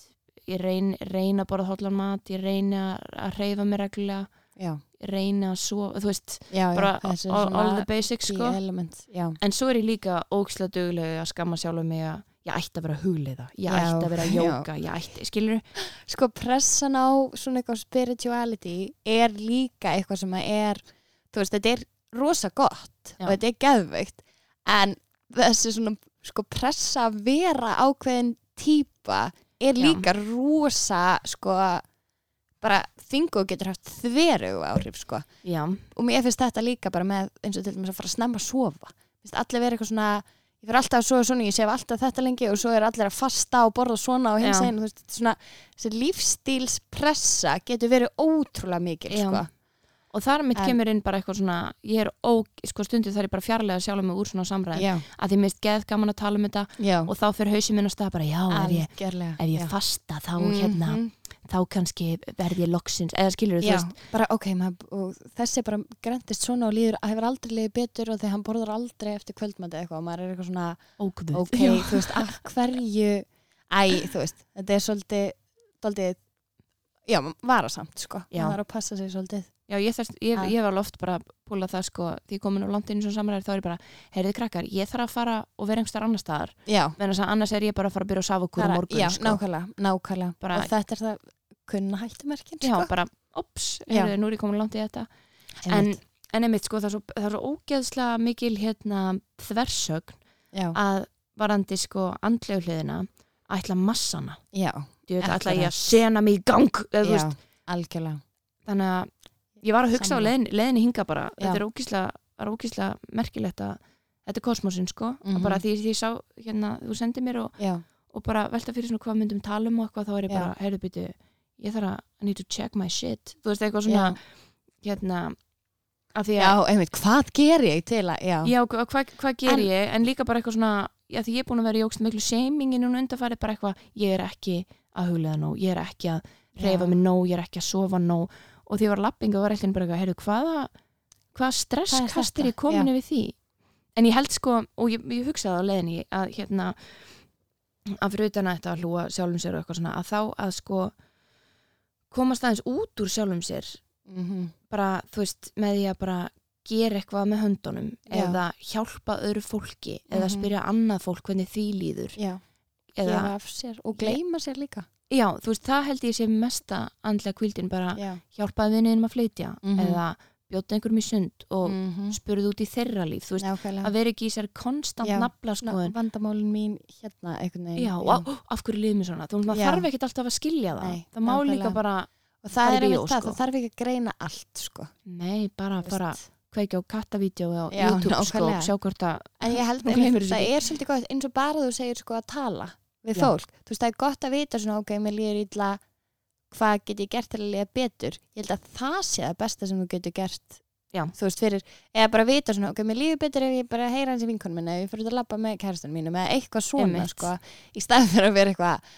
B: ég reyn, reyna að borða hóllan mat, ég reyna að reyfa mig reglulega,
A: já,
B: reyna að svo, þú veist,
A: já, já,
B: all, all the basics sko.
A: element,
B: en svo er ég líka ógislega duglega að skamma sjálf mig að ég ætti að vera að hugleiða, ég ætti að vera jóka, ég ætti, skilur
A: sko pressan á svona eitthvað spirituality er líka eitthvað sem að er þú veist, þetta er rosa gott
B: Já.
A: og þetta er geðveikt en þessi svona sko pressa að vera ákveðin típa er
B: Já.
A: líka rosa sko bara þingu getur haft þveru áhrif sko
B: já,
A: og mér finnst þetta líka bara með eins og til dæmis að fara að snemma að sofa finnst allir vera eitthvað svona ég fyrir alltaf að sofa svona, ég sef alltaf þetta lengi og svo er allir að fasta og borða svona og hins
B: Já.
A: einu, þú veist, þetta svona þessi lífstílspressa getur verið ótrúlega mikil
B: Já.
A: sko.
B: Og þar mitt
A: En-
B: kemur inn bara eitthvað svona ég er ó, sko stundu þar ég bara fjarlæga sjálf mig úr svona samræð,
A: já,
B: að því mist geð gaman að tala um þetta.
A: Já,
B: og þá fyrir hausinn minn að staða bara, já, ef ég, ef ég
A: já.
B: fasta þá hérna,
A: Mhm.
B: þá kannski verð ég loksins, eða skilur þú
A: Já,
B: veist.
A: bara ok, maður, þessi bara grendist svona og líður, hefur aldrei liðið betur og þegar hann borðar aldrei eftir kvöldmæti eitthvað og maður er eitthvað svona,
B: ógvöð,
A: ok, þú veist, af hverju æ, þú veist, þetta er svolítið svolítið, já, varasamt, sko,
B: Já.
A: maður þarf að passa sig svolítið
B: já, ég, þarf, ég,
A: Að-
B: ég var loft bara að púla það sko, því komin langt inn í svona samræður þá er ég bara, heyrðu krakkar, ég þarf að fara og vera einhverstaðar annar staðar,
A: já,
B: menn að annars er ég bara að fara að byrja að safa okkur
A: bara-
B: morgun
A: já,
B: sko.
A: nákvæmlega, nákvæmlega.
B: Bara-
A: og þetta er það kunna hættumerkin,
B: já,
A: sko.
B: bara, ops,
A: Já.
B: heyrðu, nú er ég komin langt í þetta. En,
A: Einmitt.
B: en einmitt, sko, það er svo, það er svo ógeðslega mikil hérna þversögn
A: já,
B: að varandi sko andlegu hliðina ætla massana.
A: Já,
B: ætla ég að sena mig í gang
A: já, algjörlega.
B: Þannig að ég var að hugsa á
A: Sammála.
B: leiðin, leiðinni hinga bara
A: Já.
B: þetta er ógíslega, er merkilegt að þetta er kosmosin sko
A: Mhm.
B: og bara því því ég sá hérna, þú sendið mér og,
A: já,
B: og bara velta fyrir svona hvað myndum tala um og eitthvað þá er ég
A: Já.
B: bara, heyrðu byttu ég þarf að, I need to check my shit þú veist eitthvað svona,
A: já,
B: hérna að því
A: já,
B: að,
A: einmitt, hvað ger ég til að, já,
B: já, hva- hvað hva ger
A: En-
B: ég en líka bara eitthvað svona, já því ég er búin að vera í ógst miklu shamingin núna undarfærið bara eitthvað ég er ekki að huglega nóg, ég er ekki að reyfa
A: Já.
B: mig nóg, ég er ekki að sofa nóg og því var lappinga var eitthvað bara heyrðu, hvaða hvaða stresskast
A: þetta?
B: er ég komin yfir því en ég held sko, og ég, ég hugsaði á leiðinni að hérna að fyrir utan að þetta að hlúa sjálfum sér og eitthvað svona, að þá að sko komast aðeins út úr sjálfum sér
A: mhm,
B: bara, þú veist, með því að bara gera eitthvað með höndunum
A: Já.
B: eða hjálpa öðru fólki eða
A: Mhm.
B: spyrja annað fólk hvernig því líður
A: já,
B: eða,
A: gefa af sér og gleyma sér líka
B: já, þú veist, það held ég sé mesta andlega kvildin, bara
A: já,
B: hjálpaði vinniðum að flytja
A: Mhm.
B: eða bjóta einhverjum í sund og mm.
A: mhm,
B: spurði út í þeirra líf þú veist,
A: nákvæmlega
B: að vera ekki í sér konstant nafla skoðun
A: vandamálin mín hérna einhvern veginn
B: já, já. af hverju líður mér svona þú veist, maður þarf ekkert alltaf að skilja það
A: Nei,
B: það má
A: nákvæmlega.
B: líka bara,
A: og það er einmitt það,
B: sko.
A: það þarf ekki að greina allt sko
B: nei, bara fara
A: veist.
B: kveikja á kattavídeó á
A: Já,
B: YouTube sko,
A: nákvæmlega.
B: og sjá hvort að
A: en ég held að það er svolítið gott eins og bara þú segir sko að tala við
B: Já.
A: fólk, þú veist það er gott að vita svona ok, mér líður illa hvað get ég gert til að líða betur ég held að það sé það besta sem þú getur gert
B: Já.
A: þú veist fyrir, eða bara vita svona ok, mér líður betur ef ég bara heyra hans í vinkonum minna ef ég fyrir að labba með kærastan mínum eða eitthvað svona sko, í staðin fyrir að vera eitthvað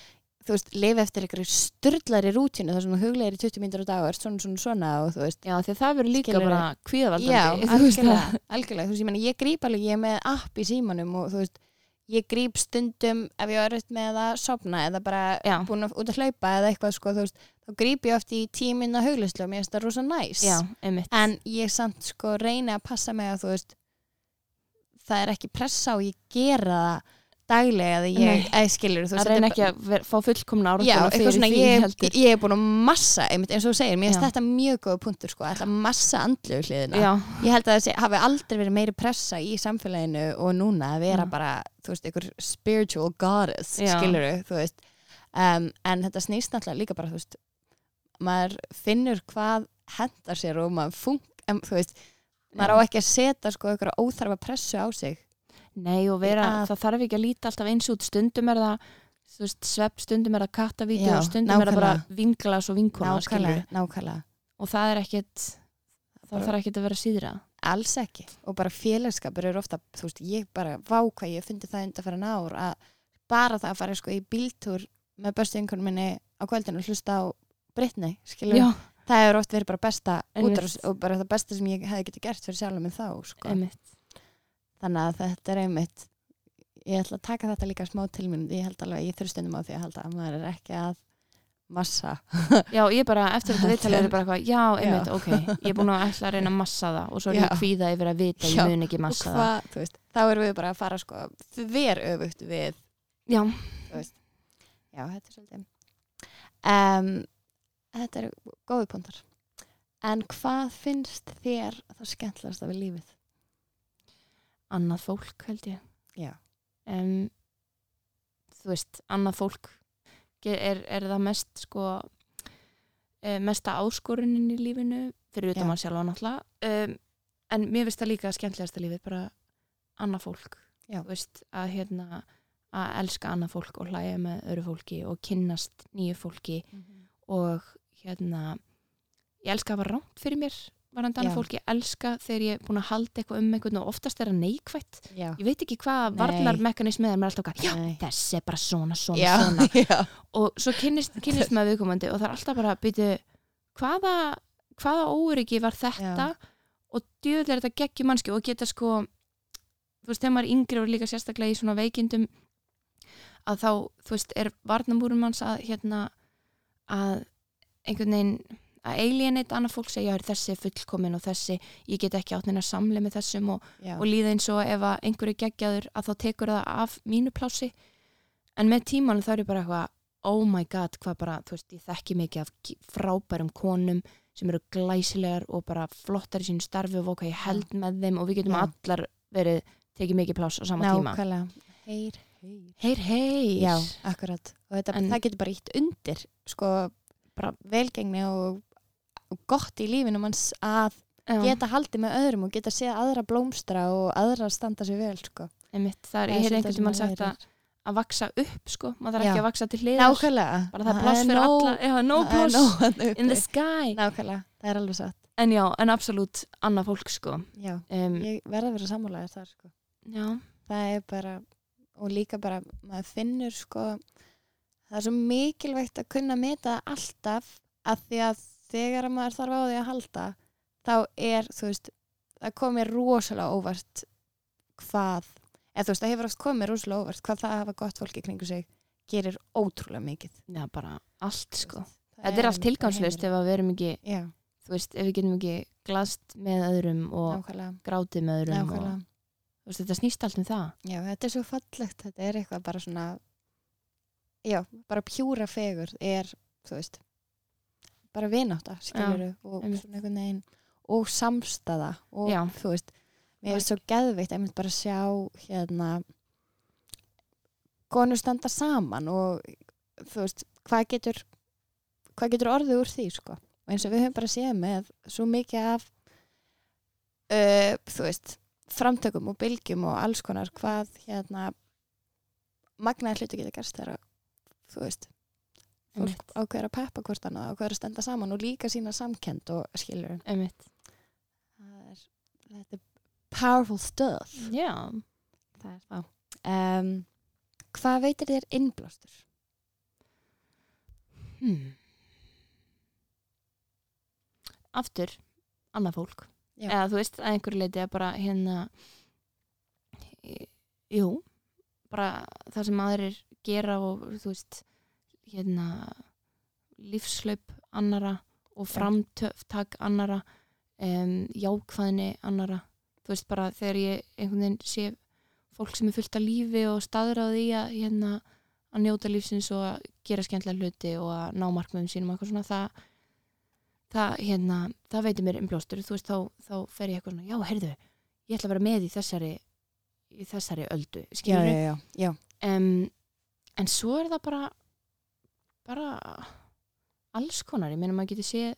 A: þú veist, lifa eftir eitthvað styrlari rútínu þar sem þú huglegir í 20 mínútur á dag og ert svona svona svona og þú veist
B: já, því að það verður líka bara kvíðavaldandi
A: Já, algjörlega, algjörlega. Þú veist, ég, meni, ég gríp alveg, ég er með app í símanum og þú veist, ég gríp stundum ef ég er öll með að sopna eða bara
B: Já.
A: búin að út að hlaupa eða eitthvað sko, þú veist, þá gríp ég oft í tíminna huglislu og mér finnst það rosa næs.
B: já,
A: En ég samt sko reyni að passa mig að þú veist, það er ekki pressa og ég gera það daglega eða ég, eða skilur, þú
B: að reyna ekki að ver, fá fullkomna
A: Já,
B: áranguna
A: eitthvað svona, ég, ég er búin að massa, einmitt, eins og þú segir, mér finnst
B: Já.
A: þetta mjög góða punktur sko, að massa andlu hliðina
B: já,
A: ég held að þessi hafi aldrei verið meiri pressa í samfélaginu og núna að vera
B: Já.
A: bara, þú veist, einhver spiritual goddess,
B: Já.
A: skiluru, þú veist um, en þetta snýst náttúrulega líka bara, þú veist maður finnur hvað hendar sér og maður fung, em, þú veist maður á
B: Já.
A: ekki að setja sko einhverja óþarfa pressu á sig
B: nei og vera,
A: Að-
B: það þarf ekki að líta alltaf eins út. Stundum er það veist, svepp, stundum er það kattavídeó
A: Já,
B: stundum er það bara vinglas og vinkona og það er ekkit það
A: bara-
B: þarf ekkit að vera síðra.
A: Alls ekki. Og bara félagskapur er ofta þú veist, ég bara vá hvað ég fundi það undan fyrir ár að bara það að fara sko í bíltúr með bestu einhvern minni á kvöldinu og hlusta á Britney, skilur
B: já,
A: það hefur oft verið bara besta útrás og bara það besta sem ég hefði þannig að þetta er einmitt ég ætla að taka þetta líka smá til mín ég held alveg, ég þurfi stundum á því að halda að maður er ekki að massa.
B: Já, ég bara, eftir þetta viðtalið er bara eitthvað, já, einmitt,
A: Já.
B: ok, ég er búin að ætla að reyna að massa það. Og svo er ég kvíða yfir að vita að ég mun ekki massa það.
A: hvað, þú veist, þá erum við bara að fara sko, þver öfugt við
B: Já,
A: já, þetta er svolítið um, þetta er góði púntar en hvað finnst þér það skemmtilegast við lífið?
B: Annað fólk held ég.
A: Já.
B: Um, þú veist, annað fólk er, er það mest sko eh, mesta áskorunin í lífinu fyrir utan maður sjálfa náttúrulega. Um, en mér finnst það líka skemmtilegasta lífið bara annað fólk. Veist, að hérna að elska annað fólk og hlæja með öru fólki og kynnast nýju fólki og hérna ég elska að hafa rámt fyrir mér varandi annað fólk, ég elska þegar ég er búin að halda eitthvað um einhvern og oftast er það neikvætt.
A: Já,
B: ég veit ekki hvað
A: Nei.
B: varnar mekanismið er mér alltaf okkar, já,
A: Nei.
B: þessi er bara svona, svona,
A: já,
B: svona. og svo kynnist, kynnist maður viðkomandi og það er alltaf bara að byrja hvaða, hvaða óryggi var þetta? Og djöðlega er þetta geggjum mannski og geta sko þú veist, þegar maður yngri og líka sérstaklega í svona veikindum að þá, þú veist, er varnamúrum manns að hérna að einhvern veginn að alienate annað fólk segja, þessi er fullkomin og þessi, ég get ekki átt neina samli með þessum og, og líða eins og ef einhverju geggjaður að þá tekur það af mínu plási en með tímanum þá er ég bara eitthvað oh my god, hvað bara, þú veist, ég þekki mikið af frábærum konum sem eru glæsilegar og bara flottar í sínu starfi og hvað ég held með þeim og við getum
A: Já.
B: allar verið tekið mikið pláss á sama tíma
A: Nákvæmlega. Heyr, heyr.
B: Heyr,
A: Já, akkurat. Og þetta,
B: En-
A: það getur bara ítt undir, sko, bara velgengni og gott í lífinu manns að
B: Já,
A: geta haldið með öðrum og geta séð aðra blómstra og aðra standa sér vel, sko.
B: einmitt, það er, ég
A: svolítið
B: einhvern
A: maður
B: sagt að, að vaksa upp sko, maður þarf ekki að vaksa til hliðar.
A: Nákvæmlega.
B: bara það er pláss fyrir
A: nóg-
B: alla, já, no pláss
A: þarna
B: in the sky.
A: Nákvæmlega, það er alveg satt.
B: en já, en absolutt annað fólk sko.
A: Já,
B: um,
A: ég verða að vera sammálaðir þar, sko.
B: já,
A: það er bara og líka bara, maður finnur sko það er svo mikilvægt að kunna meta alltaf að því að þegar að maður þarf á því að halda þá er, þú veist það komið rosalega óvart hvað, eða þú veist, það hefur oft komið rosalega óvart hvað það að hafa gott fólki kringu sig gerir ótrúlega mikið.
B: Já, bara allt sko. þetta er allt tilgangslust ef að við erum ekki
A: Já,
B: þú veist, ef við getum ekki glast með öðrum og
A: nákvæmlega,
B: grátið með öðrum og, þú veist, þetta snýst allt um það.
A: Já, þetta er svo fallegt, þetta er eitthvað bara svona já, bara pjúra fegur er, þú veist bara vinátta, skilur og veginn og samstaða og
B: Já.
A: þú veist mér er svo geðveikt að bara sjá hérna konur standa saman og þú veist, hvað getur hvað getur orðið úr því, sko og eins og við höfum bara séð með svo mikið af uh, þú veist framtökum og bylgjum og alls konar hvað hérna magnaði hluti geta gerst þegar þú veist fólk ákveður að peppa hvort annað ákveður að stenda saman og líka sína samkend og skilur. Er, þetta er powerful stuff.
B: Já.
A: Það er um, hvað veitir þér innblástur?
B: hmm. aftur annað fólk.
A: Já.
B: eða þú veist, að einhverju leiti að bara hérna jú bara það sem aðrir gera og þú veist hérna lífslaup annara og
A: Já.
B: framtöftak annara um, jákvæðni annara þú veist bara þegar ég einhvern veginn sé fólk sem er fullt af lífi og staðráði í að hérna að njóta lífsins og að gera skemmtilega hluti og að ná markmiðum sínum eitthvað svona það, það, hérna, það veitir mér umblástur þú veist, þá, þá fer ég eitthvað svona já, heyrðu, ég ætla að vera með í þessari í þessari öldu, skilur
A: já, já.
B: um, en svo er það bara bara alls konar, ég meina maður getur séð,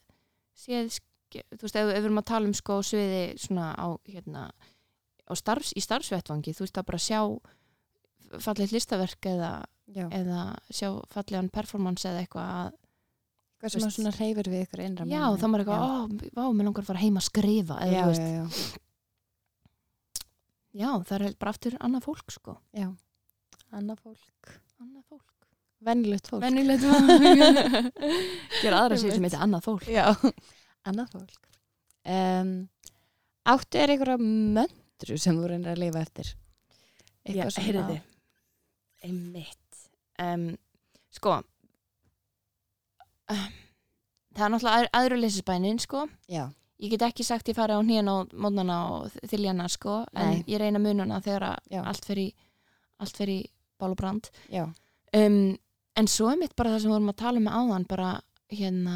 B: séð þú veist, ef, ef við erum að tala um sko sviði svona á hérna á starfs, í starfsvettvangi, þú veist að bara sjá fallið listaverk eða, eða sjá fallegan performance eða eitthvað að
A: Hvað sem
B: Veist-
A: svona reyfir við ykkur innra
B: já, þá maður eitthvað, ó, vá, mér langar að fara heim að skrifa eða,
A: já, já, já,
B: já, það er bara aftur annað fólk, sko.
A: Já. Annað fólk.
B: annað fólk
A: Venjulegt fólk.
B: Venjulegt fólk Gera aðra sér sem heitir annað fólk
A: Já, annað fólk. Um, áttu er einhverja möndru sem þú reynir að lifa eftir?
B: Já,
A: Eitthvað sem
B: heyrðu
A: að-
B: Einmitt um, Sko um, Það er náttúrulega aður, aðru leysisbænin sko
A: Já,
B: Ég get ekki sagt ég fari á hnén á mótnana og þiljana sko en
A: Nei.
B: ég reyna mununa þegar að
A: Já.
B: allt fer í allt fer í bál og brand
A: já,
B: um, en svo er mitt bara það sem við vorum að tala um áðan bara hérna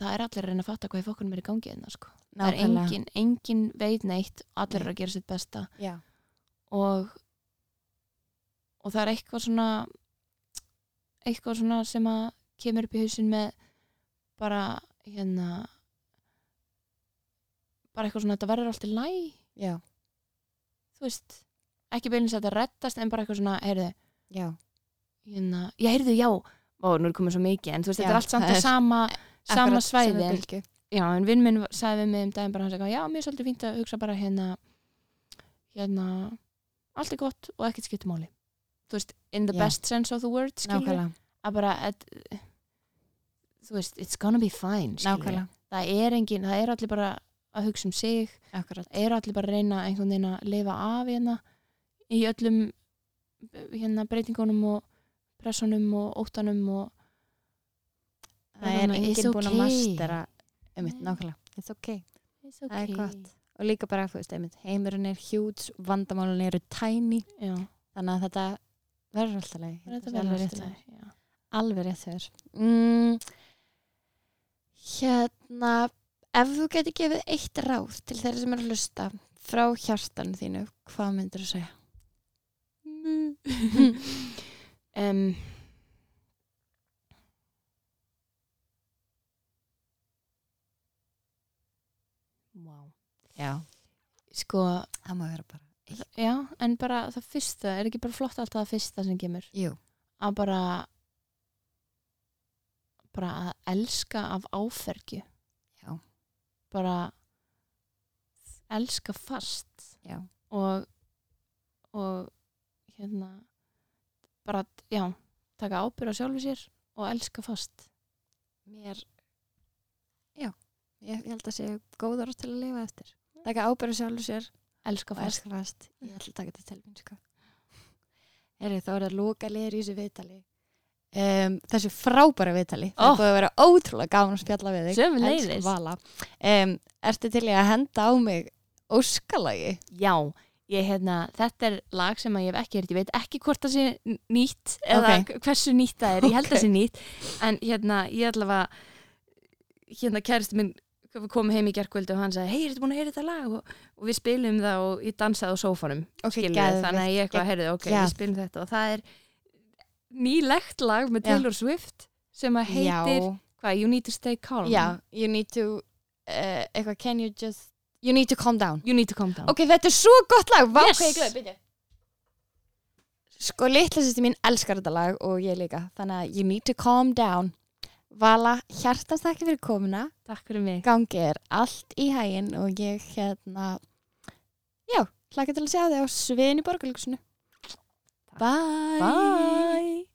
B: það er allir að reyna að fatta hvað í fokkunum er í gangi hérna sko. það er engin, engin veit neitt allir
A: Nei.
B: að gera sitt besta.
A: Já,
B: og og það er eitthvað svona eitthvað svona sem að kemur upp í hausin með bara hérna bara eitthvað svona þetta verður allt í læ
A: já,
B: þú veist, ekki beinins að þetta reddast en bara eitthvað svona, heyrðu
A: já,
B: hérna, já, heyrðu, já. Ó, nú er komið svo mikið, en þú veist, þetta er allt samt
A: það er
B: sama, sama svæði já, en vinn minn sagði við mig um daginn bara hans eitthvað, já, mér er svolítið fínt að hugsa bara hérna hérna, allt er gott og ekkert skiptir máli. Þú veist, in the
A: Já.
B: best sense of the word skilur, að bara et, þú veist, it's gonna be fine skilur, það er engin, það er allir bara að hugsa um sig
A: akkurat.
B: er allir bara að reyna einhvern veginn að lifa af hérna í öllum hérna breytingunum og pressunum og óttanum og
A: Það er enginn búin að
B: okay.
A: mastera, einmitt, nákvæmlega, it's okay.
B: It's
A: Það er gott. Og líka bara, veist, einmitt, heimurinn er hjúts, vandamálun eru tiny,
B: Já,
A: þannig að þetta verður alltaf leið.
B: verður rétt. Já.
A: Alveg rétt þér. Mm, hérna, ef þú getur gefið eitt ráð til þeirra sem eru að hlusta frá hjartanu þínu, hvað myndir þú segja?
B: um, wow.
A: Já,
B: Sko,
A: það má vera bara.
B: já, en bara það fyrsta, er ekki bara flott alltaf það fyrsta sem kemur?
A: Jú,
B: Að bara bara að elska af áfergju.
A: Já.
B: Bara elska fast.
A: já,
B: og og hérna bara, já, taka ábyrð á sjálfu sér og elska fast
A: mér, já, ég, ég held að sé góð orð til að lifa eftir. Taka ábyrðu sjálfur sér
B: elska
A: og
B: fast
A: elska fast. Ég ætla að taka þetta til mín, sko. Heri, þá er það loka liður í þessu viðtali. Um, þessu frábæra viðtali. Það
B: Oh.
A: er búið að vera ótrúlega gaman að spjalla við þig. Elsku Vala. Um, ertu til í að henda á mig óskalagi?
B: já, ég hérna, þetta er lag sem ég hef ekki hert, ég veit ekki hvort það sé nýtt eða
A: Ok.
B: hversu nýtt það er, ég held
A: Ok.
B: það sé nýtt en hérna, ég allavega hérna kæristu minn kom heim í gerkvöldu og hann sagði, hei, ertu búin að heyra þetta lag og, og við spilum það og ég dansaði á sófanum
A: Ok,
B: skilur þannig að ég eitthvað, heyrðu, ok,
A: geggjað.
B: við spilum þetta og það er nýlegt lag með. Taylor Swift sem að heitir, hvað, You Need to Stay Calm
A: já, you need to, uh, eitthvað, can you just, you need to calm down.
B: You Need to Calm Down
A: Ok, þetta er svo gott lag, vá,
B: Yes.
A: hvað ég glöð, byrja. Sko, litla sýsti mín elskar þetta lag og ég líka, þannig að you need to calm down. Vala, hjartast þakki fyrir komuna,
B: Takk fyrir mig
A: gangi er allt í hæginn og ég hérna, já, hlaka til að sjá þig á sviðin í borgarleikusinu. Bye.
B: Bye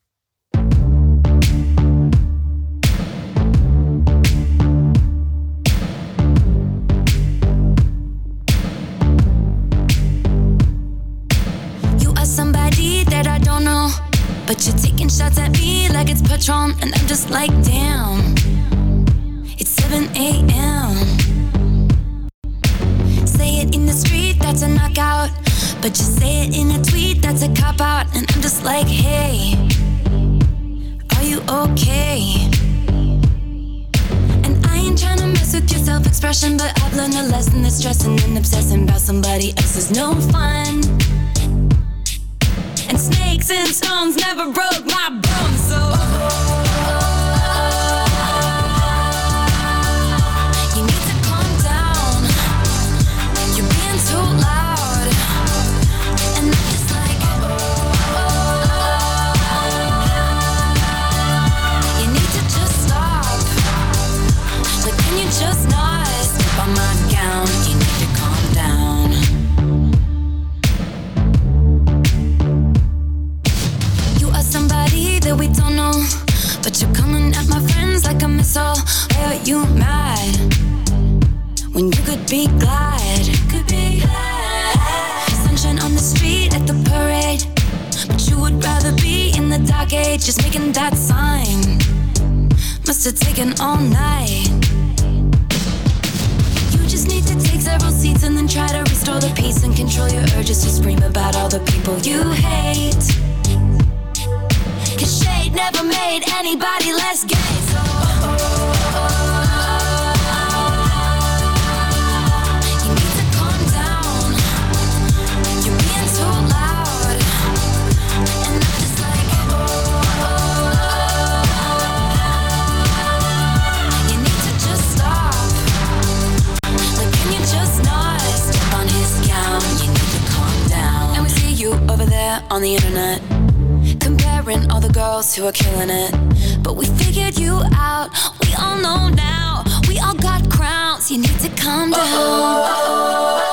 C: But you're taking shots at me like it's Patron. And I'm just like, damn. It's 7 a.m. Say it in the street, that's a knockout. But you say it in a tweet, that's a cop out. And I'm just like, hey, are you okay? And I ain't tryna mess with your self expression, but I've learned a lesson that stressing and obsessing about somebody else is no fun. Snakes and stones never broke my bones, so. You mad? When you could be glad, could be glad. Sunshine on the street at the parade, but you would rather be in the dark age, just making that sign. Must have taken all night. You just need to take several seats and then try to restore the peace and control your urges to scream about all the people you hate. Cause shade never made anybody less gay. So, over there on the internet. Comparing all the girls who are killing it. But we figured you out. We all know now. We all got crowns. You need to calm down.